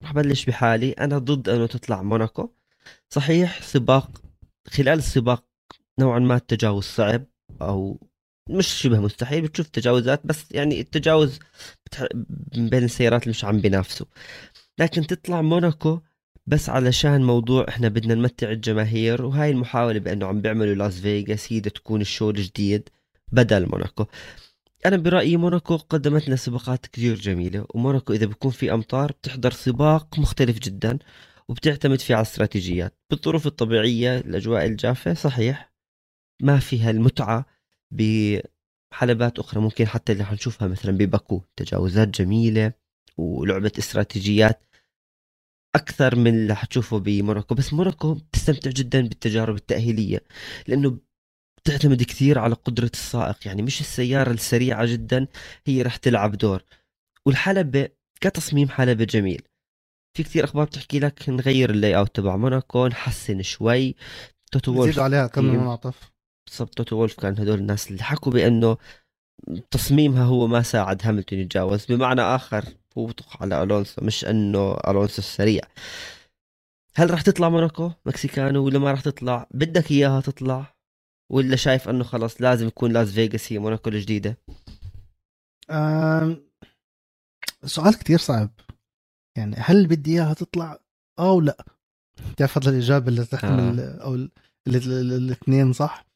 رح بلش بحالي. أنا ضد إنه تطلع موناكو. صحيح سباق خلال السباق نوعا ما التجاوز صعب أو مش شبه مستحيل بتشوف تجاوزات بس يعني التجاوز بتح... بين السيارات اللي مش عم بينافسوا. لكن تطلع موناكو بس علشان موضوع إحنا بدنا نمتع الجماهير وهاي المحاولة بأنه عم بيعملوا لاس فيغاس هي تكون ال show الجديد بدل موناكو. أنا برأيي موناكو قدمت لنا سباقات كثير جميلة وموناكو إذا بيكون في أمطار بتحضر سباق مختلف جدا وبتعتمد فيه على الاستراتيجيات. بالظروف الطبيعية الأجواء الجافة صحيح ما فيها المتعة بحلبات أخرى ممكن حتى اللي حنشوفها مثلا بباكو تجاوزات جميلة ولعبة استراتيجيات أكثر من اللي حتشوفه بموناكو بس موناكو بتستمتع جدا بالتجارب التأهيلية لأنه بتعتمد كثير على قدرة السائق. يعني مش السيارة السريعة جدا هي رح تلعب دور. والحلبة كتصميم حلبة جميل. في كثير أخبار بتحكي لك نغير اللاي أوت تبع موناكو نحسن شوي. توتو وولف
عليها
كمان.
منعطف
بالضبط توتو وولف كان هدول الناس اللي حكوا بأنه تصميمها هو ما ساعد هاملتون يتجاوز. بمعنى آخر هو بطخ على ألونسو مش أنه ألونسو السريع. هل راح تطلع موناكو مكسيكانو ولا ما راح تطلع؟ بدك إياها تطلع؟ ولا شايف أنه خلص لازم يكون لاس فيغاس هي موناكو
الجديدة؟ سؤال كتير صعب. يعني هل بدي إياها تطلع أو لا؟ بتعرف هذا الإجابة اللي تحتمل أو ال- ال- ال- الاثنين صح؟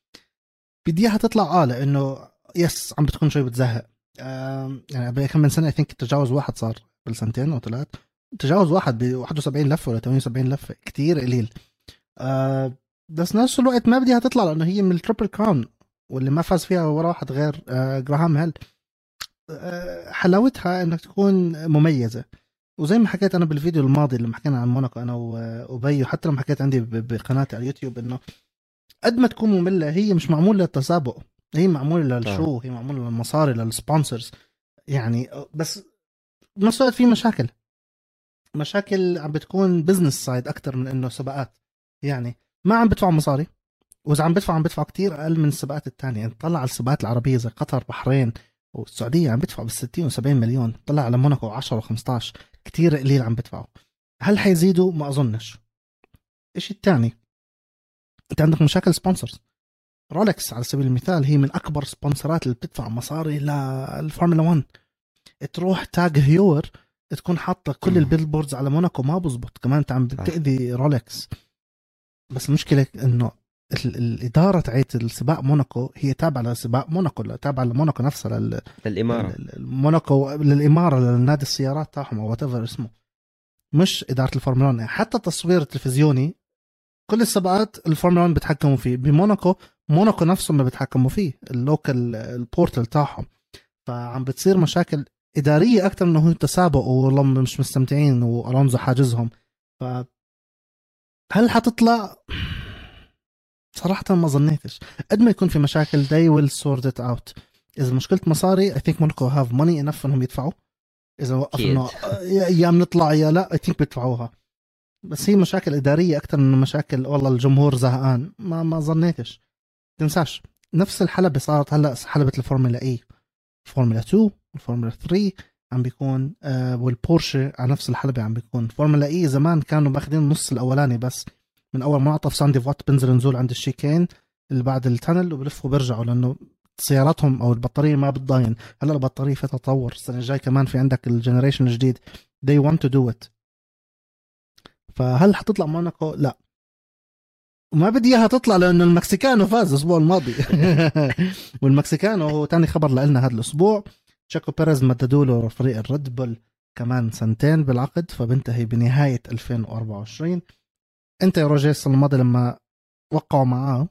بدي اياها تطلع آه لأنه yes عم بتكون شوي بتزهق. يعني قبل كم من سنة I think تجاوز واحد صار بالسنتين أو ثلاث. تجاوز واحد ب 71 لفة ولا 78 لفة كتير قليل. آه بس نفس الوقت ما بدي اياها تطلع لأنه هي من ال triple crown واللي ما فاز فيها ولا واحد غير آه جراهام هيل. آه، حلاوتها إنك تكون مميزة. وزي ما حكيت أنا بالفيديو الماضي لما حكينا عن موناكو أنا وابي وحتى لما حكيت عندي بقناتي على اليوتيوب إنه قد ما تكون مملة هي مش معمولة للتسابق. هي معمولة لل show هي معمولة للمصاري لل sponsors. يعني بس بنفس الوقت في مشاكل. مشاكل عم بتكون business side أكثر من إنه سباقات. يعني ما عم بدفعوا مصاري وإذا عم بدفعوا عم بدفعوا كتير أقل من السباقات الثانية يعني طلع على السباقات العربية زي قطر بحرين والسعودية عم بدفعوا بال 60 و70 مليون. طلع على موناكو 10 و15 كتير قليل عم بدفعوا. هل حيزيدوا؟ ما أظنش. الشيء الثاني انت عندك مشاكل sponsors رولكس على سبيل المثال هي من أكبر sponsor ات اللي بتدفع مصاري للفورمولا 1 تروح تاج هيور تكون حاطة كل.
ال
billboards على موناكو ما بزبط. كمان أنت عم. بتأذي رولكس بس المشكلة إنه ال- الإدارة تاعت السباق موناكو هي تابعة لسباق موناكو تابعة لموناكو نفسها لل... للإمارة. موناكو للإمارة لنادي السيارات تاعهم أو what اسمه. مش إدارة الفورمولا 1 يعني حتى التصوير التلفزيوني كل السباقات الفورمولا 1 بيتحكموا فيه. بموناكو موناكو نفسهم ما بيتحكموا فيه ال local ال portal تاعهم. فعم بتصير مشاكل إدارية أكثر من إنه هو تسابق والله مش مستمتعين وألونزو حاجزهم. ف هل حتطلع؟ صراحة ما ظنيتش. قد ما يكون في مشاكل they will sort it out. إذا مشكلة مصاري I think موناكو have money enough إنهم يدفعوا. إذا وقف
أكيد.
إنه يا يا بنطلع يا لا I think بيدفعوها. بس هي مشاكل إدارية أكثر من مشاكل والله الجمهور زهقان. ما ما ظنيتش. تنساش. نفس الحلبة صارت هلأ حلبة الفورمولا E فورمولا 2 والفورمولا 3 عم بيكون آه والبورشة على نفس الحلبة عم بيكون. فورمولا E زمان كانوا ماخذين النص الأولاني بس. من أول منعطف سان ديفوت بنزل نزول عند ال chicane اللي بعد ال tunnel وبلفوا بيرجعوا لأنه سياراتهم أو البطارية ما بتضاين. هلأ البطارية في تطور. السنة الجاي كمان في عندك ال generation الجديد. They want to do it. فهل حتطلع موناكو؟ لا. وما بدي إياها تطلع لأنه المكسيكانو فاز الأسبوع الماضي. والمكسيكانو هو تاني خبر لنا هذا الأسبوع. تشاكو بيريز مددوا له فريق الريد بول كمان سنتين بالعقد فبنتهي بنهاية 2024 أنت يا روجيه السنة الماضيه لما وقعوا معاه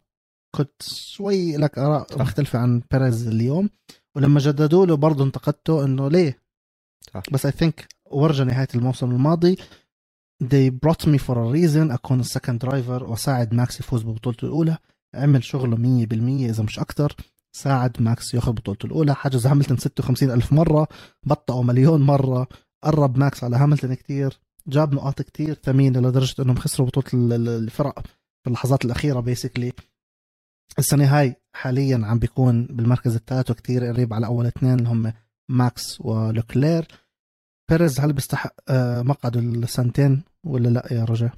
كنت شوي لك آراء مختلفة عن بيريز اليوم. ولما جددوا له برضه انتقدته إنه ليه؟
صح.
بس I think ورجى نهاية الموسم الماضي. They brought me for a reason. اكون ال second driver واساعد ماكس يفوز ببطولته الأولى. عمل شغله 100% إذا مش أكتر. ساعد ماكس ياخذ بطولته الأولى. حجز هاملتون 56 ألف مرة. بطئه مليون مرة. قرب ماكس على هاملتون كتير. جاب نقاط كتير ثمينة لدرجة إنهم خسروا بطولة ال- ال- الفرق في اللحظات الأخيرة basically السنة هاي حاليا عم بيكون بالمركز الثالث وكتير قريب على أول اثنين اللي هم ماكس ولوكلير بيريز هل بيستحق آه، مقعد السنتين ولا لا يا رجاء؟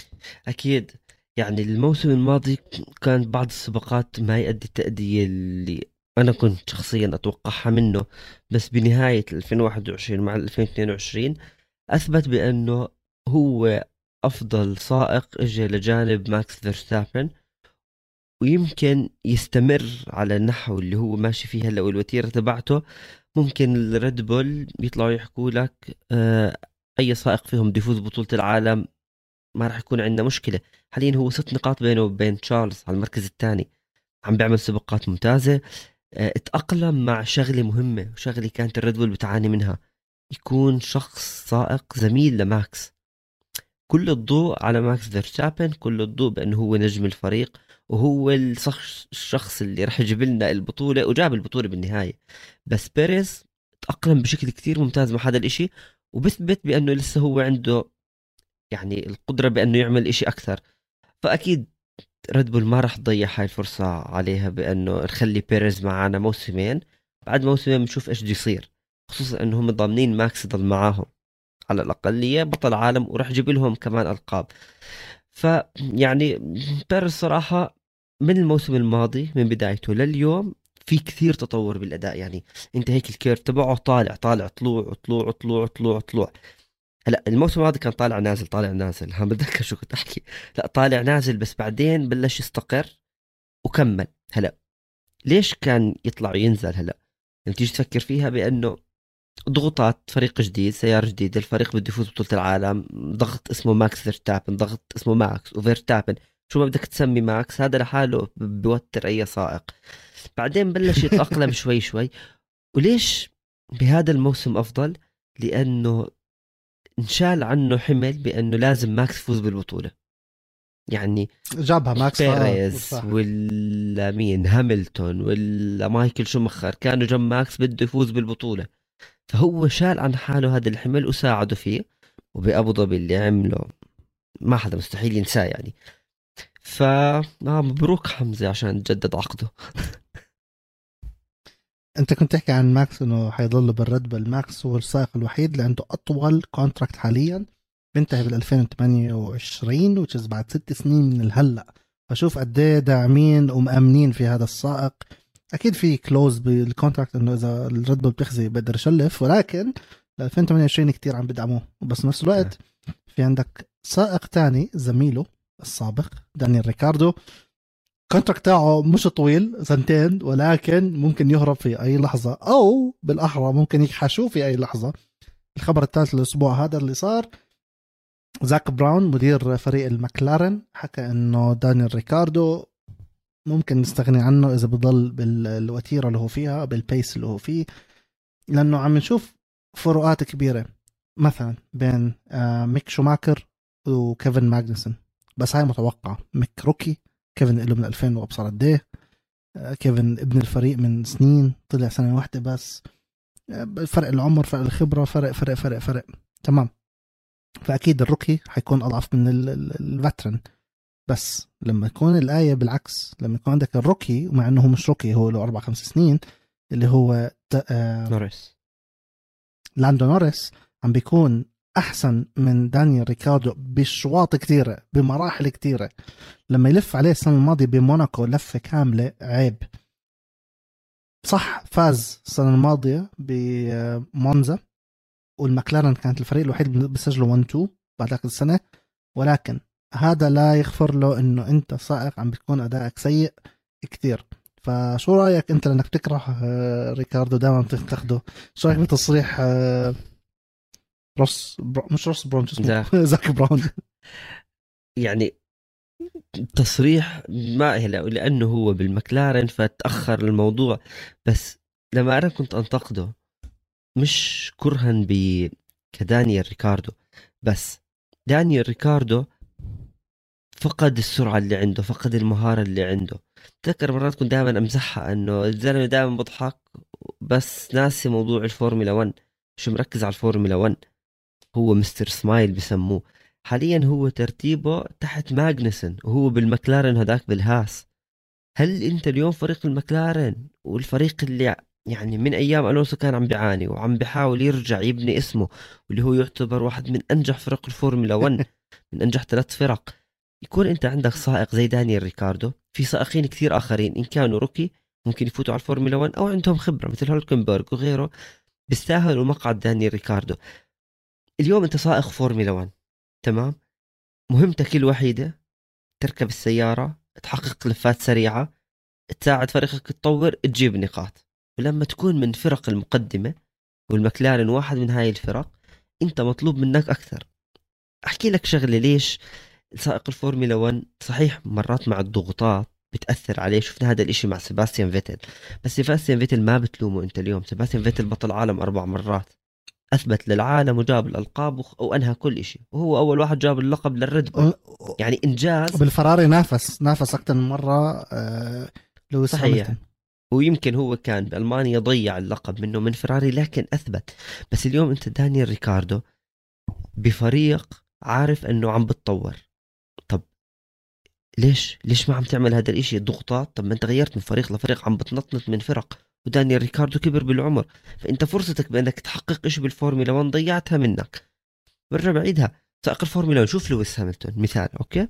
أكيد يعني الموسم الماضي كان بعض السباقات ما يؤدي التأدية اللي أنا كنت شخصيا أتوقعها منه بس بنهاية 2021 مع 2022 أثبت بأنه هو أفضل سائق اجى لجانب ماكس فيرستابن ويمكن يستمر على النحو اللي هو ماشي فيه هلا والوتيره تبعته ممكن الريد بول يطلعوا يحكوا لك آه أي سائق فيهم بده يفوز ببطولة العالم ما راح يكون عندنا مشكلة. حاليا هو ست نقاط بينه وبين تشارلز على المركز الثاني عم بيعمل سباقات ممتازة. آه، اتأقلم مع شغلة مهمة وشغلة كانت الريد بول بتعاني منها. يكون شخص سائق زميل لماكس. كل الضوء على ماكس فيرستابن كل الضوء بأنه هو نجم الفريق. وهو الشخص اللي راح يجيب لنا البطولة وجاب البطولة بالنهاية. بس بيريز تأقلم بشكل كتير ممتاز مع هذا الإشي وبثبت بأنه لسه هو عنده يعني القدرة بأنه يعمل إشي أكثر. فأكيد ريد بول ما راح تضيع هاي الفرصة عليها بأنه نخلي بيريز معنا موسمين. بعد موسمين بنشوف إيش بده يصير خصوصا إنه هم ضامنين ماكس يضل معاهم. على الأقلية بطل عالم وراح يجيب لهم كمان ألقاب. فيعني بيريز صراحة من الموسم الماضي من بدايته لليوم في كثير تطور بالأداء. يعني انت هيك ال curve تبعه طالع طالع طلوع طلوع طلوع طلوع طلوع. هلا الموسم الماضي كان طالع نازل طالع نازل. هم بتذكر شو كنت أحكي؟ لا طالع نازل بس بعدين بلش يستقر وكمل. هلا ليش كان يطلع وينزل هلا؟ لما تيجي تفكر فيها بأنه ضغوطات فريق جديد سيارة جديدة الفريق بده يفوز بطولة العالم ضغط اسمه ماكس فيرستابن ضغط اسمه ماكس وفيرستابن شو ما بدك تسمي ماكس هذا لحاله بيوتر أي سائق. بعدين بلش يتأقلم شوي شوي. وليش بهذا الموسم أفضل؟ لأنه انشال عنه حمل بأنه لازم ماكس يفوز بالبطولة. يعني
جابها ماكس آه،
بيريز. ولا مين؟ هاملتون ولا مايكل شومخر كانوا جنب ماكس بده يفوز بالبطولة. فهو شال عن حاله هذا الحمل وساعده فيه وبأبو ظبي اللي عمله. ما حدا مستحيل ينساه يعني. ف آه مبروك حمزة عشان تجدد عقده.
أنت كنت تحكي عن ماكس إنه حيضل بالريد بل ماكس هو السائق الوحيد اللي عنده أطول contract حاليا بينتهي بال 2028 which is بعد ست سنين من الهلأ. فشوف قد إيه داعمين ومأمنين في هذا السائق. أكيد في clause بال contract إنه إذا الريد بول بتخزي بقدر يشلف ولكن ل 2028 كتير عم بدعموه. وبس نفس الوقت في عندك سائق تاني زميله السابق دانيال ريكاردو. ال contract تاعه مش طويل سنتين ولكن ممكن يهرب في أي لحظة أو بالأحرى ممكن يكحشوه في أي لحظة. الخبر الثالث الأسبوع هذا اللي صار زاك براون مدير فريق المكلارن حكى إنه دانيال ريكاردو ممكن نستغني عنه إذا بضل بالوتيره اللي هو فيها بال pace اللي هو فيه. لأنه عم نشوف فروقات كبيرة. مثلا بين آه، ميك شوماكر وكيفن ماجنسون. بس هاي متوقعة. ميك rookie كيفن له من 2000 وابصر قد إيه آه، كيفن ابن الفريق من سنين طلع سنة واحدة بس. آه، فرق العمر فرق الخبرة فرق فرق فرق فرق. تمام. فأكيد ال rookie حيكون أضعف من ال veteran بس لما يكون الآية بالعكس لما يكون عندك ال rookie ومع إنه هو مش rookie هو له أربع خمس سنين اللي هو آه
نوريس.
لاندو نوريس عم بيكون أحسن من دانيال ريكاردو بشواط كثيره بمراحل كثيره لما يلف عليه السنة الماضية بموناكو لفة كاملة عيب. صح فاز السنة الماضية بمونزا والمكلارن كانت الفريق الوحيد اللي بيسجلوا 1 2 بعد ذاك السنة ولكن هذا لا يغفر له إنه أنت سائق عم بتكون أدائك سيء كثير فشو رأيك أنت لأنك بتكره آه، ريكاردو دائما بتاخده شو رأيك بتصريح آه، روس برو... مش روس برون زاك. زاك براون.
يعني تصريح ما لأنه هو بالمكلارن فتأخر الموضوع. بس لما أنا كنت أنتقده مش كرها ب كدانيال ريكاردو بس دانيال ريكاردو فقد السرعة اللي عنده فقد المهارة اللي عنده. تذكر مرات كنت دائما أمزحها إنه الزلمة دائما بضحك بس ناسي موضوع الفورمولا 1 مش مركز على الفورمولا 1 هو Mister Smile بسموه. حاليا هو ترتيبه تحت ماجنسون وهو بالمكلارن هذاك بالهاس. هل أنت اليوم فريق المكلارن؟ والفريق اللي يعني من أيام ألونسو كان عم بيعاني وعم بيحاول يرجع يبني اسمه واللي هو يعتبر واحد من أنجح فرق الفورمولا 1 من أنجح ثلاث فرق. يكون أنت عندك سائق زي دانيال ريكاردو في سائقين كثير آخرين إن كانوا rookie ممكن يفوتوا على الفورمولا 1 أو عندهم خبرة مثل هولكنبرغ وغيره بيستاهلوا مقعد دانيال ريكاردو. اليوم أنت سائق فورمولا 1 تمام؟ مهمتك الوحيدة تركب السيارة تحقق لفات سريعة تساعد فريقك تطور تجيب نقاط. ولما تكون من فرق المقدمة والمكلارن واحد من هاي الفرق أنت مطلوب منك أكثر. أحكي لك شغلة ليش سائق الفورمولا 1 صحيح مرات مع الضغوطات بتأثر عليه. شفنا هذا الإشي مع سيباستيان فيتل. بس سيباستيان فيتل ما بتلومه أنت اليوم. سيباستيان فيتل بطل عالم أربع مرات. أثبت للعالم وجاب الالقاب وأنهى كل شيء وهو أول واحد جاب اللقب للريد بول. يعني إنجاز.
بالفراري نافس. نافس أكثر من مرة آه لويس
صحيح. ويمكن هو كان بألمانيا ضيع اللقب منه من فراري لكن أثبت. بس اليوم أنت دانيال ريكاردو بفريق عارف إنه عم بتطور. ليش؟ ليش ما عم تعمل هذا الإشي؟ ضغوطات. طب ما أنت غيرت من فريق لفريق عم بتنطنط من فرق. ودانيال ريكاردو كبر بالعمر. فأنت فرصتك بأنك تحقق شيء بالفورمولا 1 ضيعتها منك. برجع بعيدها. سائق الفورمولا 1 شوف لويس هاملتون. مثال okay؟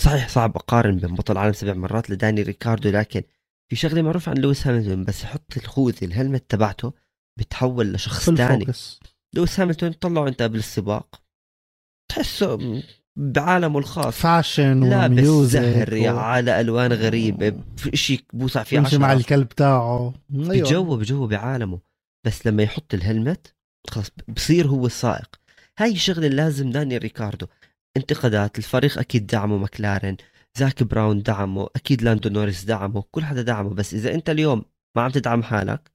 صحيح صعب أقارن بين بطل عالم سبع مرات لداني ريكاردو لكن في شغلة معروفة عن لويس هاملتون. بس يحط الخوذه ال helmet تبعته بتحول لشخص ثاني. لويس هاملتون طلعه أنت قبل السباق تحسه بعالمه الخاص.
fashion
لابس زهر و... على ألوان غريبة. شيء بوسع فيه
عشرة مع الكلب تاعه.
أيوة. بجوه بجوه بعالمه. بس لما يحط ال helmet خلاص بصير هو السائق. هاي الشغله لازم داني ريكاردو. انتقادات الفريق أكيد دعمه مكلارن زاك براون دعمه أكيد لاندو نوريس دعمه كل حدا دعمه. بس إذا أنت اليوم ما عم تدعم حالك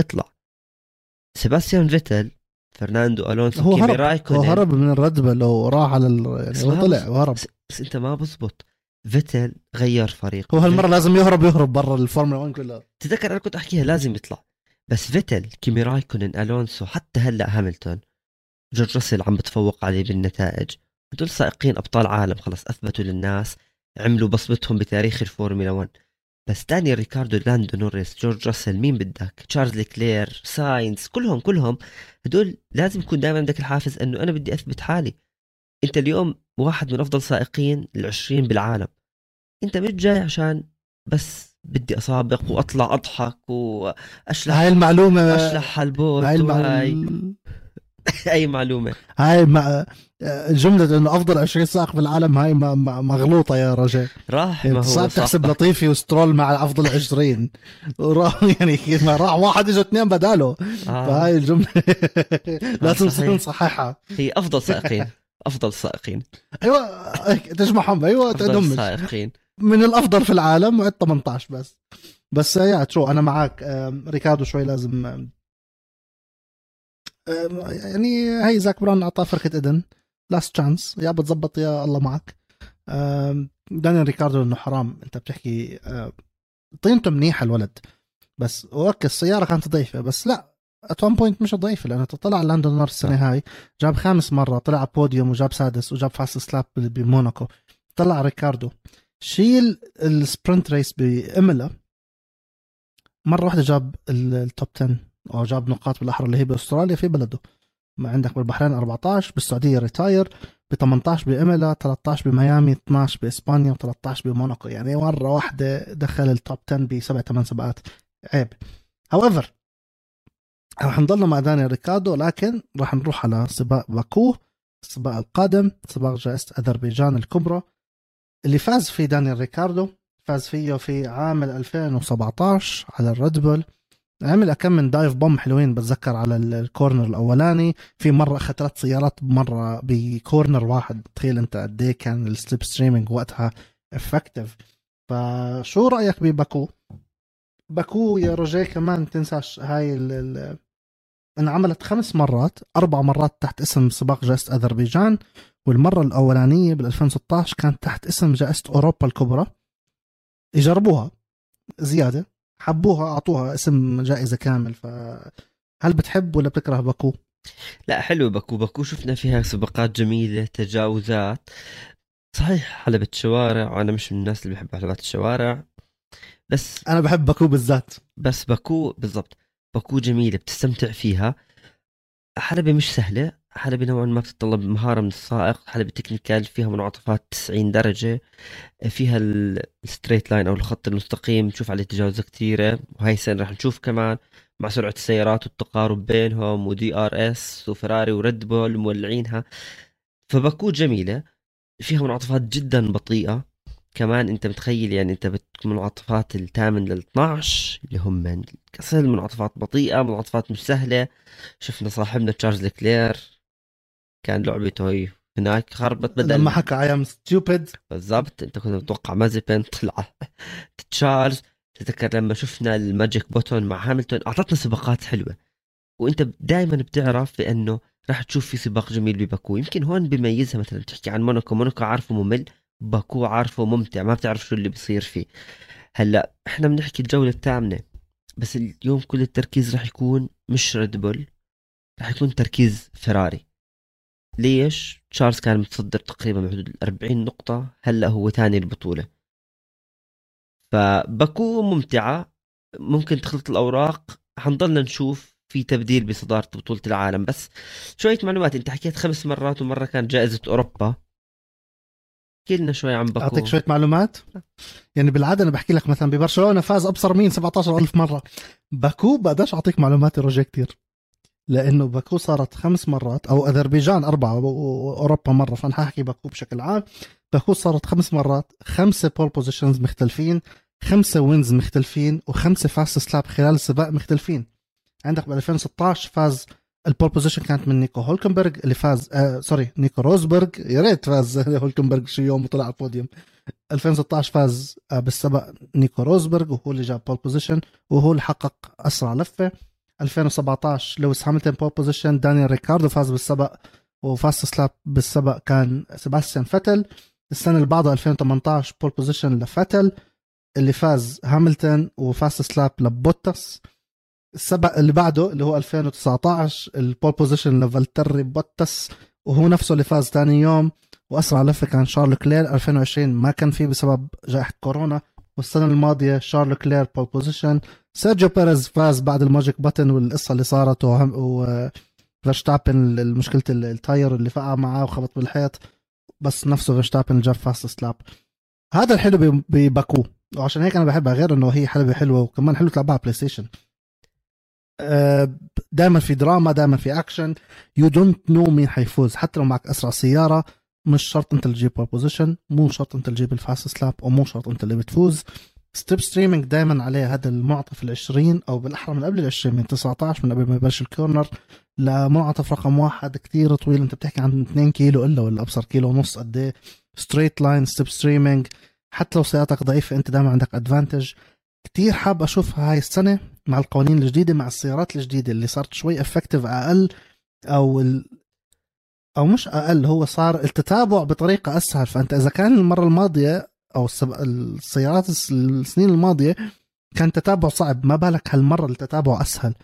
اطلع. سيباستيان فيتل فرناندو ألونسو
هو هرب. رايكونن هو هرب من الريد بول لو راح على ال... يعني هو طلع وهرب.
بس, بس أنت ما بزبط. فيتل غير فريق.
هو هالمرة لازم يهرب يهرب برا الفورمولا 1 كلها.
تذكر أنا كنت أحكيها لازم يطلع. بس فيتل كيمي رايكونن ألونسو حتى هلأ هاملتون. جورج راسل عم بتفوق عليه بالنتائج. هدول سائقين أبطال عالم خلص أثبتوا للناس عملوا بصمتهم بتاريخ الفورمولا 1 بس داني ريكاردو لاندو نوريس جورج راسل مين بدك تشارلز لوكلير ساينز كلهم كلهم. هدول لازم يكون دائما عندك الحافز إنه أنا بدي أثبت حالي. أنت اليوم واحد من أفضل سائقين العشرين بالعالم. أنت مش جاي عشان بس بدي اسابق وأطلع أضحك واشلح
هاي المعلومه
أشلح البوت هاي المعلومة. اي معلومة.
هاي ما جملة إنه أفضل 20 سائق في العالم هاي مغلوطة يا رجل.
راح ما هو
صعب تحسب لطيفي وسترول مع أفضل 20 وراح يعني ما راح واحد اجى اثنين بداله. آه. فهاي الجملة. لازم تصير صحيحة.
هي أفضل سائقين. أفضل سائقين.
أيوه تجمعهم أيوه
أفضل سائقين.
من الأفضل في العالم وعد 18 بس. بس yeah true أنا معك ريكاردو شوي لازم يعني هي زاك براون اعطاه فرقة as a last chance يا بتزبط يا الله معك. دانيال ريكاردو إنه حرام. أنت بتحكي طينته منيحة الولد. بس okay السيارة كانت ضعيفة. بس لا at one point مش ضعيفة لأنه طلع لاندو نوريس السنة هاي. جاب خامس مرة طلع على بوديوم وجاب سادس وجاب fastest lap بموناكو. طلع ريكاردو. شيل ال sprint race بإيمولا مرة واحدة جاب ال top 10 أو جاب نقاط بالأحرى اللي هي بأستراليا في بلده. ما عندك بالبحرين 14 بالسعودية retire ب 18 بإيمولا 13 بميامي 12 بإسبانيا و13 بموناكو. يعني مرة واحدة دخل ال top 10 بسبع ثمان سباقات عيب. however راح نضلنا مع داني ريكاردو لكن راح نروح على سباق باكو السباق القادم سباق جائزة أذربيجان الكبرى. اللي فاز فيه دانيال ريكاردو فاز فيه في عام 2017 على الريد بول. عمل كم من dive bomb حلوين بتذكر على ال corner الأولاني. في مرة أخذ ثلاث سيارات مرة ب corner واحد. تخيل أنت قد إيه كان ال slipstreaming وقتها effective فشو رأيك بباكو؟ باكو يا روجيه كمان تنساش هاي ال انعملت خمس مرات أربع مرات تحت اسم سباق جائزة أذربيجان والمرة الأولانية بال 2016 كانت تحت اسم جائزة أوروبا الكبرى. يجربوها. زيادة. حبوها أعطوها اسم جائزة كامل فهل بتحب ولا بتكره باكو؟
لا حلو باكو. باكو شفنا فيها سباقات جميلة تجاوزات. صحيح حلبة شوارع وأنا مش من الناس اللي بحب حلبات الشوارع. بس
أنا بحب باكو بالذات.
بس باكو بالضبط. باكو جميلة بتستمتع فيها. حلبة مش سهلة. حلبة نوعا ما بتتطلب مهارة من السائق؟ حلبة technical فيها منعطفات 90 درجة؟ فيها ال straight line أو الخط المستقيم؟ نشوف عليه تجاوزات كثيرة وهي السنة رح نشوف كمان مع سرعة السيارات والتقارب بينهم و DRS وفراري وريد بول مولعينها. فباكو جميلة. فيها منعطفات جدا بطيئة. كمان أنت متخيل يعني أنت منعطفات الثامن لل 12 اللي هم من castle منعطفات بطيئة منعطفات مش سهلة. شفنا صاحبنا تشارلز لوكلير. كان لعبته هناك خربت بدل
لما حكى I am stupid
بالضبط. انت كنت متوقع مازيبن طلع تشارلز تذكر لما شفنا ال magic button مع هاملتون؟ أعطتنا سباقات حلوة. وانت دائما بتعرف بأنه راح تشوف في سباق جميل بباكو. يمكن هون بيميزها مثلا. تحكي عن موناكو موناكو عارفه ممل. باكو عارفه ممتع. ما بتعرف شو اللي بيصير فيه. هلأ إحنا بنحكي الجولة الثامنة. بس اليوم كل التركيز راح يكون مش ريد بول راح يكون تركيز فيراري ليش تشارلز كان متصدر تقريبا بحدود ال 40 نقطة هلأ هو ثاني البطولة. فباكو ممتعة. ممكن تخلط الأوراق. حنضلنا نشوف في تبديل بصدارة بطولة العالم. بس شوية معلومات. أنت حكيت خمس مرات ومرة كانت جائزة أوروبا. احكي لنا شوي عن باكو.
أعطيك شوية معلومات. يعني بالعادة أنا بحكي لك مثلا ببرشلونة فاز أبصر مين 17000 مرة. باكو بقدرش أعطيك معلومات روجيه كتير. لأنه باكو صارت خمس مرات أو أذربيجان أربعة واوروبا مرة فأنا حاحكي باكو بشكل عام. باكو صارت خمس مرات خمسة pole positions مختلفين خمسة wins مختلفين وخمسة fastest lap خلال السباق مختلفين. عندك ب 2016 فاز ال pole position كانت من نيكو هولكنبرغ اللي فاز آه sorry نيكو روزبرغ. يا ريت فاز هولكنبرغ شي يوم وطلع على البوديوم. 2016 فاز آه بالسبق نيكو روزبرغ وهو اللي جاب pole position وهو اللي حقق أسرع لفة. 2017 لويس هاملتون pole position دانيال ريكاردو فاز بالسبق و fastest lap بالسبق كان سيباستيان فتل السنة اللي بعدها 2018 pole position لفتل اللي فاز هاملتون و fastest lap لبوتس. السبق اللي بعده اللي هو 2019 ال pole position لفالتري بوتس وهو نفسه اللي فاز ثاني يوم. وأسرع لفة كان شارل لكلير 2020 ما كان فيه بسبب جائحة كورونا. والسنة الماضية شارل لكلير pole position سيرجيو بيريز فاز بعد ال magic button والقصة اللي صارت وفيرشتابن مشكله ال tyre اللي فقع معاه وخبط بالحيط. بس نفسه فيرشتابن جاب fastest lap هذا الحلو بباكو. وعشان هيك أنا بحبها غير إنه هي حلبه حلوة وكمان حلو تلعبها PlayStation دائما في دراما دائما في action you don't know مين حيفوز حتى لو معك أسرع سيارة. مش شرط انت اللي تجيب position مو شرط انت اللي تجيب ال fastest lap ومو شرط انت اللي بتفوز. slipstreaming دائما عليه هذا المعطف ال20 أو بالأحرى من قبل ال20 من 19 من قبل ما يبلش ال corner لمعطف رقم واحد كثير طويل انت بتحكي عن 2 كيلو إلا ولا أبصر كيلو ونص قد إيه. straight line slipstreaming حتى لو سيارتك ضعيفة انت دائما عندك advantage كثير حاب اشوفها هاي السنة مع القوانين الجديدة مع السيارات الجديدة اللي صارت شوي effective أقل أو ال... أو مش أقل هو صار التتابع بطريقة أسهل. فأنت إذا كان المرة الماضية أو. السيارات الس- السنين الماضية كان تتابع صعب. ما بالك هالمرة التتابع أسهل.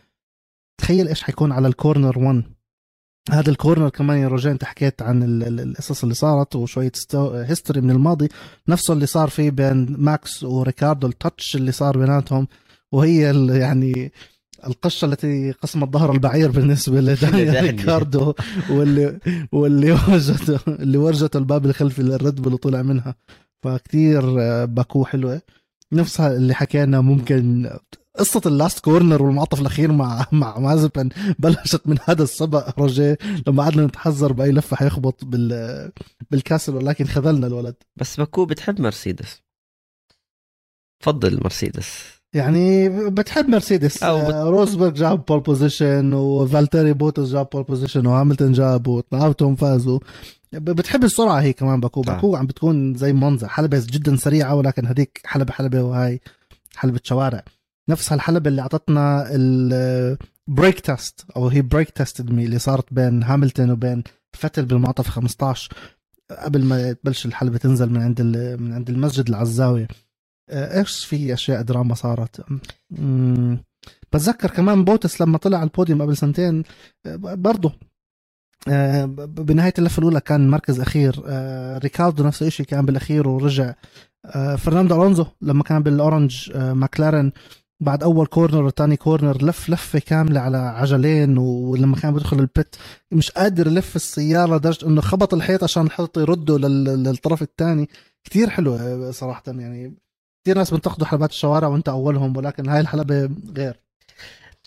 تخيل إيش حيكون على ال corner 1 هذا الكورنر كمان يا رجاء أنت حكيت عن ال- ال- القصص اللي صارت وشوية history من الماضي. نفسه اللي صار فيه بين ماكس وريكاردو ال touch اللي صار بيناتهم. وهي يعني القشة التي قسمت ظهر البعير بالنسبة لدانيال. ريكاردو واللي واللي ورجته اللي ورجته الباب الخلفي لل Red Bull وطلع منها. فكتير آه، باكو حلوة. نفسها اللي حكينا ممكن قصة ال last corner والمعطف الأخير مع مع مازبن بلشت من هذا السبق رجاء لما قعدنا نتحزر بأي لفة حيخبط بال بال castle ولكن خذلنا الولد.
بس باكو بتحب مرسيدس. فضل مرسيدس.
يعني بتحب مرسيدس.
أو
آه، جاب pole position وفالتيري بوتس جاب pole position وهاملتون جاب واثنيناتهم فازوا بتحب السرعة هي كمان باكو.
صح.
باكو عم بتكون زي مونزا حلبة جدا سريعة ولكن هذيك حلبة حلبة وهاي حلبة شوارع. نفس هالحلبة اللي أعطتنا ال brake test أو هي brake test اللي صارت بين هاملتون وبين فتل بالمعطف 15 قبل ما تبلش الحلبة تنزل من عند من عند المسجد آه، إيش في أشياء دراما صارت. بتذكر كمان بوتس لما طلع على البوديوم قبل سنتين آه، برضه آه، بنهاية اللفه الأولى كان مركز أخير آه، ريكاردو نفس الشيء كان بالأخير ورجع. آه، فرناندو ألونزو لما كان بال orange آه، ماكلارن بعد أول corner وثاني corner لف لفة كاملة على عجلين ولما كان بيدخل ال pit مش قادر يلف السيارة لدرجة إنه خبط الحيط عشان الحيط يرده لل- للطرف الثاني كتير حلو آه، صراحة يعني. كثير ناس بينتقدوا حلبات الشوارع وانت أولهم ولكن هاي الحلبة غير.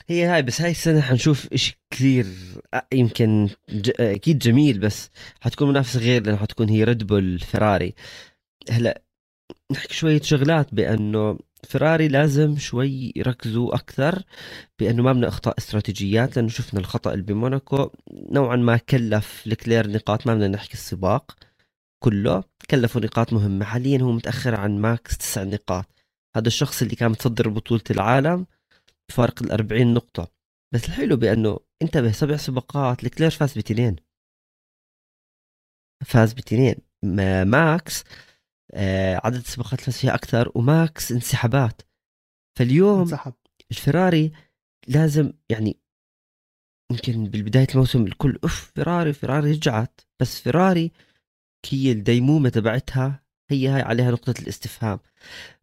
هي هاي بس هاي السنة حنشوف إشي كثير يمكن ج... أكيد جميل بس حتكون منافسة غير لأنه حتكون هي Red Bull فيراري هلأ نحكي شوية شغلات بأنه فيراري لازم شوي يركزوا أكثر بأنه ما بدنا أخطاء استراتيجيات لأنه شفنا الخطأ اللي بموناكو نوعا ما كلف لكلير نقاط ما بدنا نحكي السباق. كله كلفوا نقاط مهمة. حاليا هو متأخر عن ماكس تسع نقاط. هذا الشخص اللي كان متصدر بطولة العالم بفارق ال 40 نقطة. بس الحلو بأنه انتبه سبع سباقات لكلير فاز بتنين فاز بتنين ما- ماكس آه عدد السباقات اللي فاز فيها أكثر وماكس انسحابات. فاليوم
انسحب.
الفراري لازم يعني يمكن بالبداية الموسم الكل أوف فيراري فيراري رجعت. بس فيراري هي الديمومة تبعتها هي هاي عليها نقطة الاستفهام.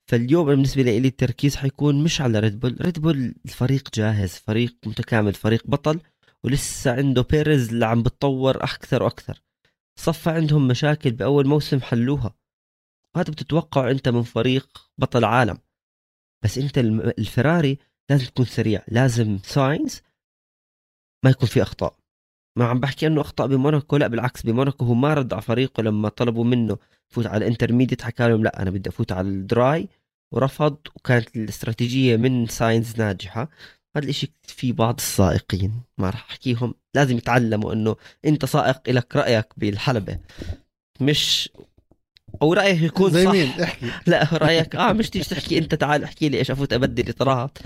فاليوم أنا بالنسبة لي التركيز حيكون مش على Red Bull Red Bull الفريق جاهز فريق متكامل فريق بطل ولسه عنده بيريز اللي عم بتطور أكثر وأكثر. صفى عندهم مشاكل بأول موسم حلوها. وهذا بتتوقع أنت من فريق بطل عالم. بس الم- الفراري لازم تكون سريع. لازم ساينز ما يكون في أخطاء. ما عم بحكي إنه اخطاء بموناكو لا بالعكس بموناكو هو ما رد على فريقه لما طلبوا منه يفوت على ال intermediate حكى لهم لا أنا بدي أفوت على ال dry ورفض وكانت الاستراتيجية من ساينز ناجحة. هذا الإشي في بعض السائقين ما راح أحكيهم لازم يتعلموا إنه أنت سائق لك رأيك بالحلبة مش أو رأيك يكون
زي
صح؟
مين؟ احكي.
لا رأيك. آه مش تيجي تحكي. أنت تعال احكي لي إيش أفوت ابدل اطارات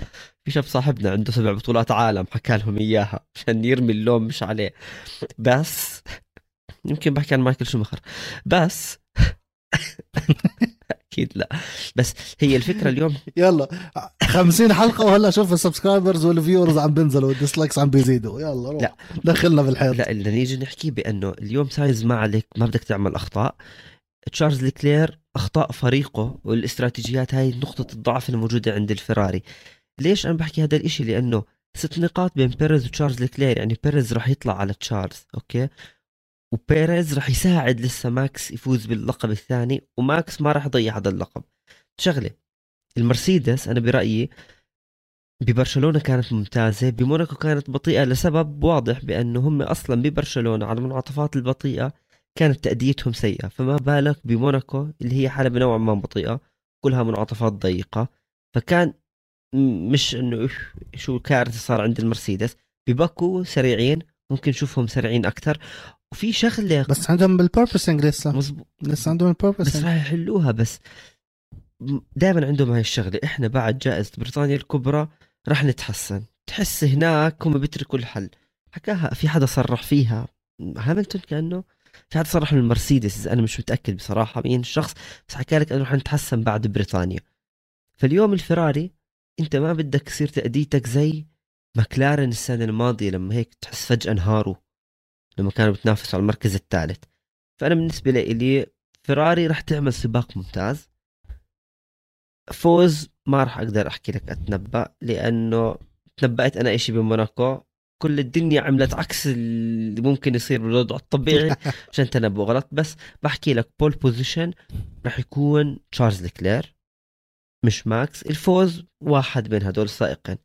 في شاب صاحبنا عنده سبع بطولات عالم حكى لهم إياها. عشان يرمي اللوم مش عليه. بس يمكن بحكي عن مايكل شومخر بس أكيد لا. بس هي الفكرة اليوم.
يلا. 50 حلقة وهلا شوف ال subscribers وال viewers عم بينزلوا. وال dislikes عم بيزيدوا. يلا روح.
لا.
دخلنا بالحيط
لا اللي نيجي نحكي بأنه اليوم ساينز ما عليك ما بدك تعمل أخطاء. تشارلز ليكلير أخطاء فريقه والاستراتيجيات هاي نقطة الضعف الموجودة عند الفراري. ليش أنا بحكي هذا الإشي؟ لأنه ست نقاط بين بيريز وتشارلز ليكلير يعني بيريز راح يطلع على تشارلز أوكي؟ وبيريز راح يساعد لسه ماكس يفوز باللقب الثاني وماكس ما راح يضيع هذا اللقب. شغلة المرسيدس أنا برأيي ببرشلونة كانت ممتازة بموناكو كانت بطيئة لسبب واضح بأنه هم أصلا ببرشلونة على المنعطفات البطيئة. كانت تأديتهم سيئة. فما بالك بموناكو اللي هي حلبة نوعا ما بطيئة كلها منعطفات ضيقة. فكان مش إنه شو كارثة صار عند المرسيدس. بباكو سريعين ممكن نشوفهم سريعين أكثر. وفي شغلة
بس عندهم بال porpoising لسه.
مزبوط
لسه عندهم
بس
ال porpoising
راح يحلوها بس دائما عندهم هاي الشغلة. إحنا بعد جائزة بريطانيا الكبرى راح نتحسن. تحس هناك هم بيتركوا الحل. حكاها في حدا صرح فيها. هاملتون كأنه في حد صرح من المرسيدس أنا مش متأكد بصراحة مين الشخص بس حكى لك إنه رح نتحسن بعد بريطانيا. فاليوم الفراري أنت ما بدك تصير تأديتك زي مكلارن السنة الماضية لما هيك تحس فجأة انهاروا لما كانوا بتنافسوا على المركز الثالث. فأنا بالنسبة لي فراري رح تعمل سباق ممتاز. فوز ما راح أقدر أحكي لك أتنبأ لأنه تنبأت أنا إشي بموناكو. كل الدنيا عملت عكس اللي ممكن يصير بالوضع الطبيعي عشان تنبؤ. غلط. بس بحكي لك pole position راح يكون تشارلز لكلير مش ماكس. الفوز واحد من هدول السائقين.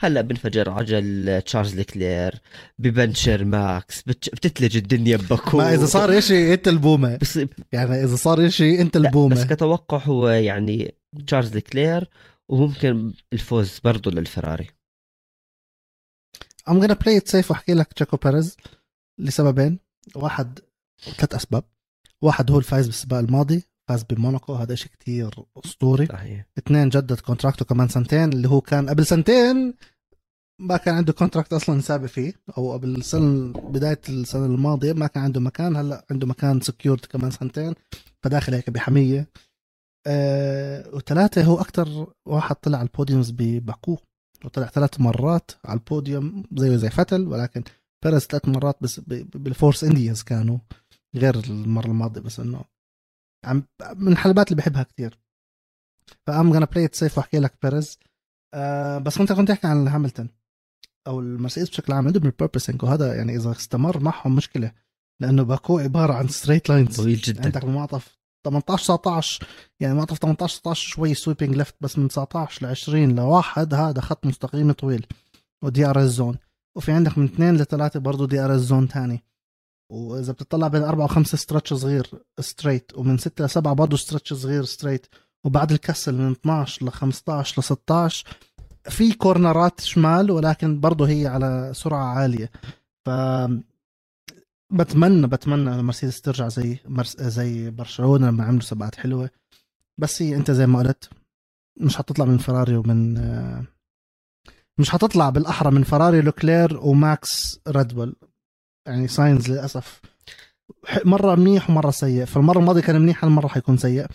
هلا بنفجر عجل تشارلز لكلير ببنشر ماكس بتتلج الدنيا بباكو.
ما إذا صار شيء أنت البومة. بس يعني إذا صار شيء أنت البومة.
بس كتوقع هو يعني تشارلز لكلير وممكن الفوز برضه للفراري.
I'm gonna play it safe واحكي لك تشيكو بيريز لسببين. واحد ثلاث أسباب. واحد هو الفايز بالسباق الماضي فاز بموناكو هذا شيء كتير أسطوري. صحيح. اثنين جدد contract ه كمان سنتين اللي هو كان قبل سنتين ما كان عنده contract أصلا سابق فيه أو قبل السنة بداية السنة الماضية ما كان عنده مكان هلأ عنده مكان secured كمان سنتين فداخل هيك بحمية. أه وثلاثة هو أكثر واحد طلع على ال podiums بباكو. وطلع ثلاث مرات على البوديوم زيه زي فتل ولكن بيرز ثلاث مرات بس بالفورس إنديانز كانوا غير المرة الماضية بس إنه عم من الحلبات اللي بحبها كثير ف I'm gonna play safe وأحكي لك بيرز آه بس كنت كنت تحكي عن هاملتون أو المرسيدس بشكل عام عندهم ال porpoising وهذا يعني إذا استمر معهم مشكلة لأنه باكو عبارة عن straight lines
طويل جدا.
عندك المنعطف 18 19 يعني منعطف 18 19 شوي sweeping left بس من 19 ل 20 لواحد هذا خط مستقيم طويل. و DRS zone. وفي عندك من اثنين لثلاثة برضه DRS zone ثاني. وإذا بتطلع بين أربعة وخمسة stretch صغير straight ومن ستة لسبعة برضه stretch صغير straight وبعد ال castle من 12 ل 15 ل 16 في corner ات شمال ولكن برضه هي على سرعة عالية. ف بتمنى بتمنى مرسيدس ترجع زي مرس... زي برشلونة لما عملوا سباقات حلوة. بس هي أنت زي ما قلت مش حتطلع من فراري ومن مش حتطلع بالأحرى من فراري لوكلير وماكس ريدبول. يعني ساينز للأسف مرة منيح ومرة سيء. فالمره الماضية كان منيح المره حيكون سيء؟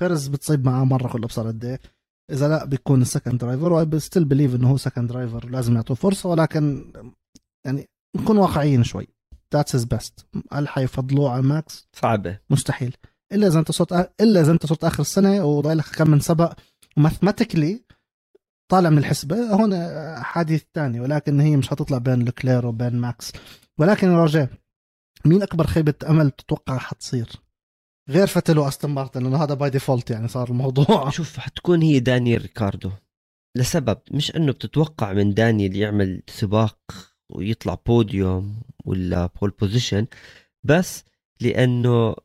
بيرز بتصيب معاه مرة كل ابصار قد إيه؟ إذا لا بيكون ال second driver و I still believe إنه هو second driver لازم يعطوه فرصة ولكن يعني نكون واقعيين شوي. that's his best هل حيفضلوه على ماكس؟
صعبة.
مستحيل. إلا إذا أنت صرت إلا إذا أنت صرت آخر السنة وضايل لك كم من سباق. و mathematically طالع من الحسبة. هون حديث ثاني ولكن هي مش حتطلع بين لوكلير وبين ماكس ولكن رجاء مين أكبر خيبة أمل تتوقع حتصير؟ غير فتل وأستون مارتن لأنه هذا by default يعني صار الموضوع.
شوف حتكون هي دانيال ريكاردو. لسبب مش إنه بتتوقع من دانيال يعمل سباق ويطلع بوديوم ولا pole position بس لأنه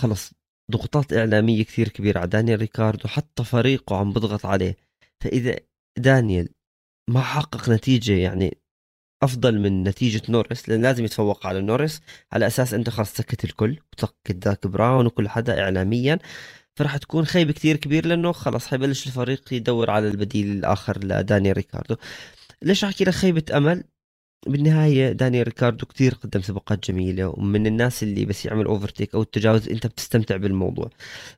خلص ضغوطات إعلامية كثير كبيرة على دانيال ريكاردو حتى فريقه عم بضغط عليه. فإذا دانيال ما حقق نتيجة يعني أفضل من نتيجة نورس لأن لازم يتفوق على نورس على أساس انت خلاص سكت الكل وسكت زاك براون وكل حدا اعلاميا. فراح تكون خيبه كثير كبير لأنه خلاص حيبلش الفريق يدور على البديل الآخر لدانيال ريكاردو. ليش أحكي لك خيبة أمل؟ بالنهاية داني ريكاردو كتير قدم سباقات جميلة ومن الناس اللي بس يعمل overtake أو التجاوز أنت بتستمتع بالموضوع.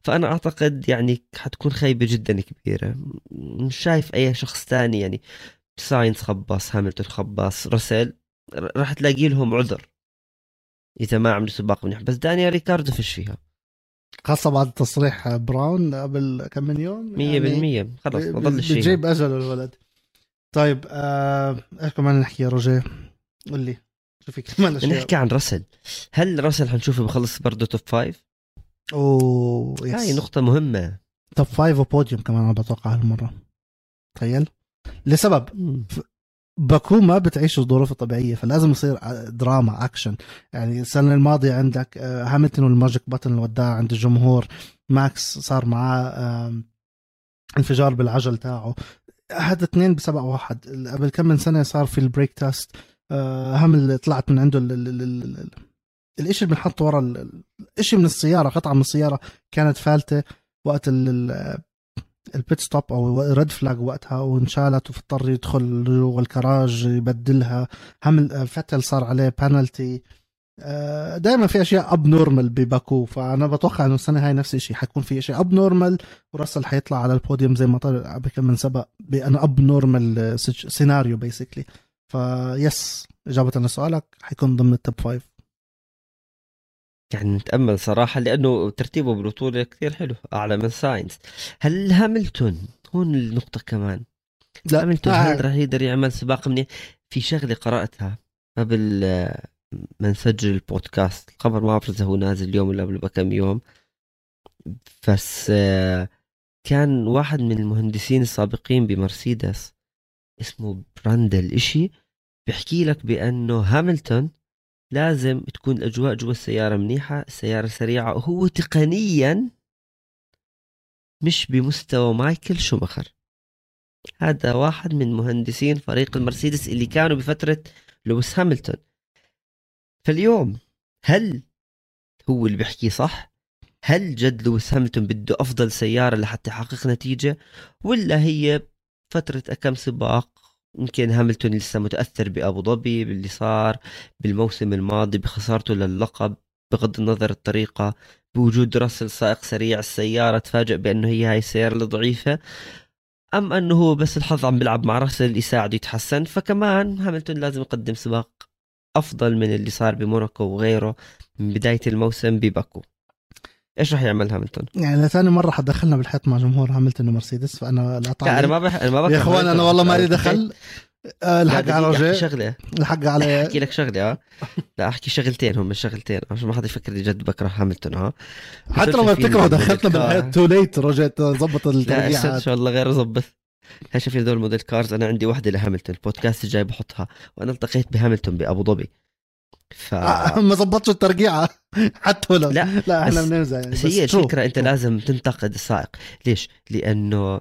فأنا أعتقد يعني حتكون خيبة جدا كبيرة. مش شايف أي شخص ثاني يعني. ساينس خباص هاملتون خباص راسل راح تلاقي لهم عذر. إذا ما عملوا سباق منيح. بس داني ريكاردو فيش فيها.
خاصة بعد تصريح براون قبل كم من يوم
100% يعني خلص ما ضلش
فيها بجيب أجله الولد. طيب آه إيش كمان نحكي يا روجيه؟ قول لي شو في كمان
اشياء نحكي عن راسل. هل راسل حنشوفه بخلص برضه top five؟
oh yes
هاي نقطة مهمة.
top five و podium كمان أنا بتوقع هالمرة. تخيل. لسبب باكو ما بتعيش الظروف الطبيعية فلازم يصير دراما اكشن يعني السنة الماضية عندك آه، هاملتون وال magic button اللي وداها عند الجمهور. ماكس صار معاه انفجار بالعجل تاعه. هذا اثنين بسبع واحد. قبل كم من سنة صار في ال brake test آه، هم اللي طلعت من عنده الإشي اللي بنحطه ورا الإشي من السيارة قطعة من السيارة كانت فالتة وقت ال pit stop أو red flag وقتها وانشالت واضطر يدخل جوا الكراج يبدلها. هم فتل صار عليه بانالتي دائما في أشياء abnormal بباكو فأنا بتوقع إنه السنة هاي نفس الشيء. حيكون في شيء abnormal وراسل حيطلع على البوديوم زي ما طلع بكم من سبق بأنه abnormal scenario basically فيس إجابة لسؤالك حيكون ضمن ال top five
يعني نتأمل صراحة لأنه ترتيبه بالبطولة كثير حلو أعلى من ساينز هل هاملتون هون النقطة كمان. لا هاملتون هل راح يقدر يعمل سباق منيح؟ في شغلة قرأتها قبل ما نسجل البودكاست. الخبر ما بعرف إذا هو نازل اليوم ولا قبل بكم يوم. بس كان واحد من المهندسين السابقين بمرسيدس اسمه براندل إشي بيحكي لك بأنه هاملتون لازم تكون الأجواء جوا السيارة منيحة السيارة سريعة وهو تقنيا مش بمستوى مايكل شومخر هذا واحد من مهندسين فريق المرسيدس اللي كانوا بفترة لويس هاملتون. فاليوم هل هو اللي بيحكي صح؟ هل جد لويس هاملتون بده أفضل سيارة لحتى يحقق نتيجة؟ ولا هي فترة كم سباق؟ يمكن هاملتون لسه متأثر بأبو ظبي باللي صار بالموسم الماضي بخسارته للقب بغض النظر الطريقة بوجود راسل سائق سريع السيارة تفاجئ بأنه هي هاي السيارة الضعيفة أم أنه هو بس الحظ عم بيلعب مع راسل يساعده يتحسن؟ فكمان هاملتون لازم يقدم سباق. أفضل من اللي صار بموناكو وغيره من بداية الموسم بباكو. إيش راح يعمل هاملتون؟
يعني لثاني مرة حدخلنا بالحيط مع جمهور هاملتون ومرسيدس فأنا
لا لا أنا ما بح... أنا ما
يا إخوان أنا والله ما لي دخل. آه، الحق على رجاء.
شغلة.
الحق على
أحكي لك شغلة آه. لا أحكي شغلتين هم الشغلتين عشان ما حدا يفكر جد بكره هاملتون آه.
حتى لو ما بتكره دخلتنا بالحيط too late رجعت ظبط الترقيع
لا إن شاء الله غير ظبط. هاي شايفين هذول model cars؟ أنا عندي واحدة لهاملتون البودكاست الجاي بحطها وأنا التقيت بهاملتون بأبو ظبي.
ف آه، ما ظبطش الترقيعة. حتى لو
لا
لا إحنا بننزع
يعني بس هي الفكرة أنت لازم تنتقد السائق. ليش؟ لأنه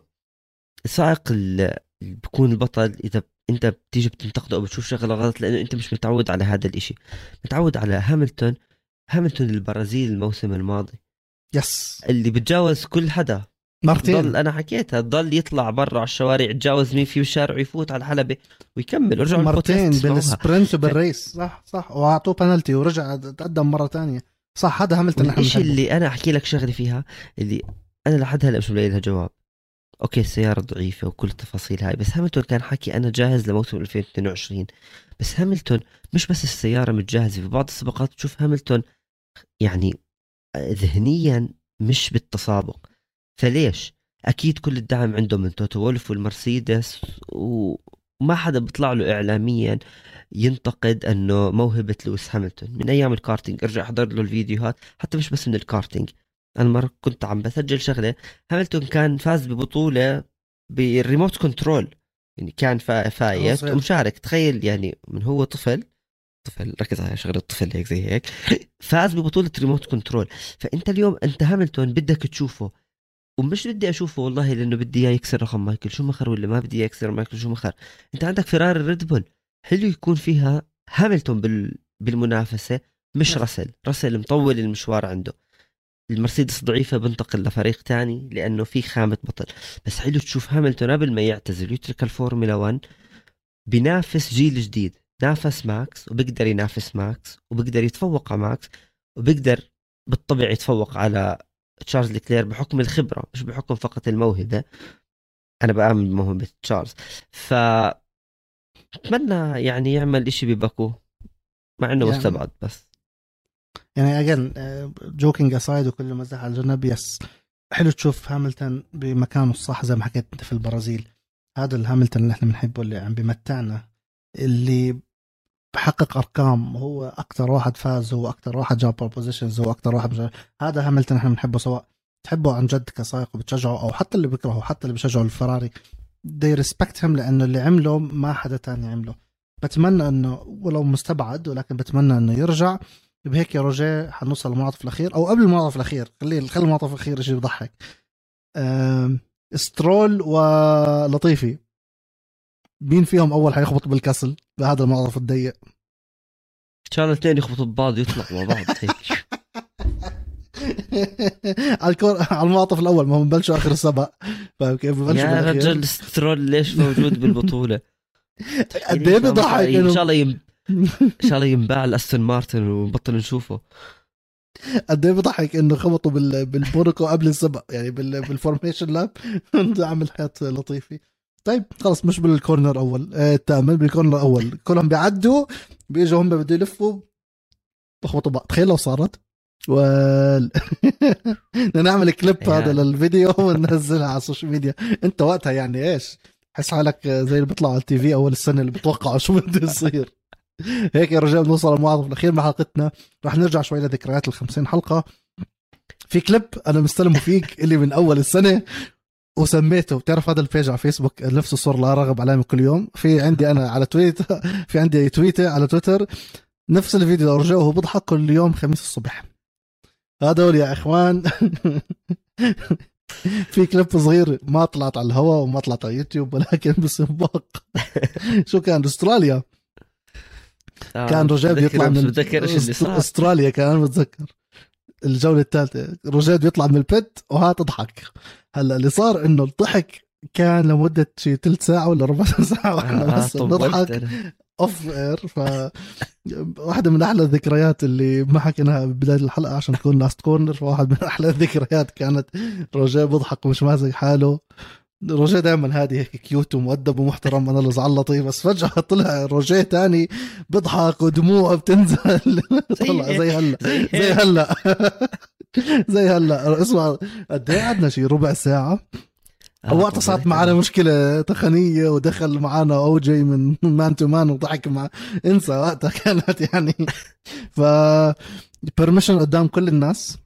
السائق اللي بيكون البطل إذا أنت بتيجي بتنتقده أو بتشوف شغلة غلط لأنه أنت مش متعود على هذا الإشي. متعود على هاملتون هاملتون البرازيل الموسم الماضي.
yes
اللي بتجاوز كل حدا.
مرتين.
ضل أنا حكيتها ضل يطلع برا على الشوارع يتجاوز مين فيه الشارع ويفوت على الحلبة ويكمل. ورجع
مرتين بال sprint وبال race. صح صح. وأعطوه بنالتي ورجع تقدم مرة تانية. صح هذا هاملتون
الشيء اللي أنا أحكي لك شغلة فيها اللي أنا لحد هلأ مش ملاقي لها جواب. okay السيارة ضعيفة وكل التفاصيل هاي بس هاملتون كان حكي أنا جاهز لموسم 2022 بس هاملتون مش بس السيارة متجهزة في بعض السباقات تشوف هاملتون يعني ذهنيا مش بالتسابق. فليش؟ أكيد كل الدعم عنده من توتو وولف والمرسيدس وما حدا بيطلع له اعلاميا ينتقد إنه موهبة لويس هاملتون. من أيام الكارتينج أرجع أحضر له الفيديوهات حتى مش بس من الكارتينج. أنا مرة كنت عم بسجل شغلة هاملتون كان فاز ببطولة بال remote control. يعني كان فايت. ومشارك. تخيل يعني من هو طفل طفل ركز على شغلة الطفل هيك زي هيك. فاز ببطولة remote control. فأنت اليوم أنت هاملتون بدك تشوفه ومش بدي أشوفه والله لأنه بدي إياه يكسر رقم مايكل. شومخر ولا ما بدي إياه يكسر مايكل؟ شومخر أنت عندك فراري ريد بول. حلو يكون فيها هاملتون بال... بالمنافسة مش راسل. راسل مطول المشوار عنده. المرسيدس ضعيفة بنتقل لفريق تاني لأنه في خامة بطل. بس حلو تشوف هاملتون قبل ما يعتزل يترك الفورمولا 1 بينافس جيل جديد. نافس ماكس وبيقدر ينافس ماكس وبيقدر يتفوق على ماكس وبيقدر بالطبع يتفوق على تشارلز لوكلير بحكم الخبرة مش بحكم فقط الموهبة. أنا بآمن بموهبة تشارلز. ف أتمنى يعني يعمل إشي بباكو مع إنه يعني مستبعد بس.
يعني again joking aside وكل مزح على الجنب yes حلو تشوف هاملتون بمكانه الصح زي ما حكيت أنت في البرازيل. هذا الهاملتون اللي إحنا بنحبه اللي عم بمتعنا اللي بحقق أرقام هو أكثر واحد فاز هو أكثر واحد جاب positions هو أكثر واحد مجال. هذا هاملتون إحنا بنحبه سواء تحبه عن جد كسائق وبتشجعه أو حتى اللي بيكرهه حتى اللي بيشجعوا الفراري. they respect him لأنه اللي عمله ما حدا تاني عمله. بتمنى إنه ولو مستبعد ولكن بتمنى إنه يرجع. بهيك يا روجيه حنوصل للمنعطف الأخير أو قبل المنعطف الأخير. خلي المنعطف الأخير شيء بضحك سترول ولطيفي. مين فيهم أول حيخبط بال castle بهذا المنعطف الضيق.
الله الاثنين يخبطوا ببعض يطلعوا مع بعض. هيك.
على الكور على المنعطف الأول ما هم بلشوا آخر السبق فاهم كيف؟
ببلشوا يا رجل سترول ليش موجود بالبطولة؟
قد إيه بضحك
إن شاء الله يم... إن شاء الله ينباع لاستون مارتن ونبطل نشوفه.
قد إيه بضحك إنه خبطوا بال... بالبوركو قبل السبق يعني بال... بالفورميشن لاب عمل حياه لطيفه طيب خلص مش بالكورنر أول. آه الثامن بالكورنر الأول كلهم بيعدوا بيجوا هم بده يلفوا. بخبطوا بعض. تخيل لو صارت. و نعمل كليب. هذا للفيديو وننزلها على السوشيال ميديا انت وقتها يعني إيش؟ حس حالك زي اللي بيطلعوا على التي في أول السنة اللي بتوقعوا شو بده يصير. هيك يا رجال بنوصل للمواقف الأخير من حلقتنا. رح نرجع شوي لذكريات ال 50 حلقة. في كليب أنا مستلمه فيك اللي من أول السنة. وسميته. بتعرف هذا البيج على فيسبوك نفسه صار لا رغب علامه كل يوم. في عندي أنا على تويتر في عندي تويته على تويتر نفس الفيديو لو رجعوا وهو بيضحك كل يوم خميس الصبح. هذول يا إخوان. في كليب صغير ما طلعت على الهواء وما طلعت على يوتيوب ولكن بسباق. شو كان؟ أستراليا.
آه،
كان
بتذكر-
بيطلع من أستراليا كان بتذكر. الجولة الثالثة رجال بيطلع من البيت وها تضحك. هلأ اللي صار إنه الضحك كان لمدة شي ثلث ساعة ولا ربع ساعة وإحنا
آه،
بس بنضحك
أنا.
off air ف واحدة من أحلى الذكريات اللي ما حكيناها ببداية الحلقة عشان تكون last corner فواحد من أحلى الذكريات كانت روجيه بيضحك ومش ماسك حاله. روجيه دائما هادي هيك cute ومؤدب ومحترم أنا اللي زعل لطيف بس فجأة طلع روجيه تاني بيضحك ودموعه بتنزل. طلع زي هلأ زي هلأ. زي هلأ. اسمع قد إيه قعدنا شي ربع ساعة؟
آه،
وقتها صارت معنا. مشكلة تقنية ودخل معنا أو جي من مان تو مان وضحك مع انسى وقتها كانت يعني. ف بيرميشن قدام كل الناس.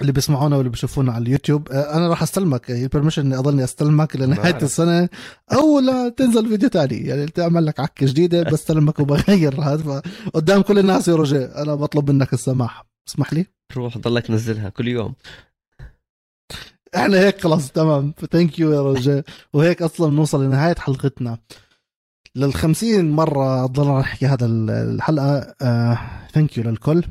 اللي بيسمعونا واللي بيشوفونا على اليوتيوب آه، أنا راح أستلمك. هي البرميشن إني أضلني أستلمك لنهاية
بعرف.
السنة أو لا تنزل فيديو تاني. يعني تعمل لك عكه جديدة بستلمك وبغير. هذا فقدام كل الناس يا رجاء أنا بطلب منك السماح. اسمح لي؟
روح ضلك نزلها كل يوم.
إحنا هيك خلاص تمام. thank you يا رجاء وهيك أصلا بنوصل لنهاية حلقتنا. لل 50 مرة ضلنا نحكي هذا ال- الحلقة. thank you للكل.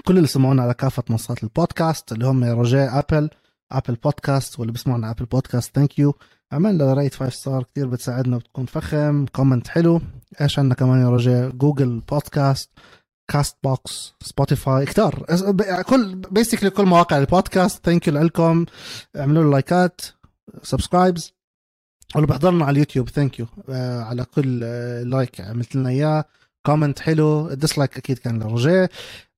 كل اللي سمعونا على كافة منصات البودكاست اللي هم رجاء Apple Apple Podcast واللي بيسمعونا Apple Podcast thank you عملنا rate 5 star كثير بتساعدنا وبتكون فخم. comment حلو. إيش عندنا كمان يا رجاء؟ Google Podcast Castbox Spotify كتار كل basically كل مواقع البودكاست. thank you لكم. اعملوا له لايكات subscribes واللي بيحضرنا على اليوتيوب. thank you على كل آه، like عملت لنا إياه. comment حلو. ال dislike أكيد كان لرجاء.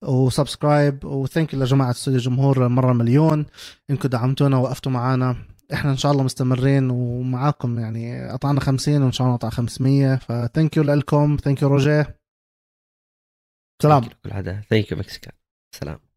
و subscribe و thank you لجماعة استوديو الجمهور مرة مليون. انكم دعمتونا ووقفتوا معنا إحنا إن شاء الله مستمرين ومعاكم يعني قطعنا 50 وإن شاء الله نقطع 500 ف thank you لكم thank you رجاء سلام.
كل هذا ثانك يو مكسيكان. سلام.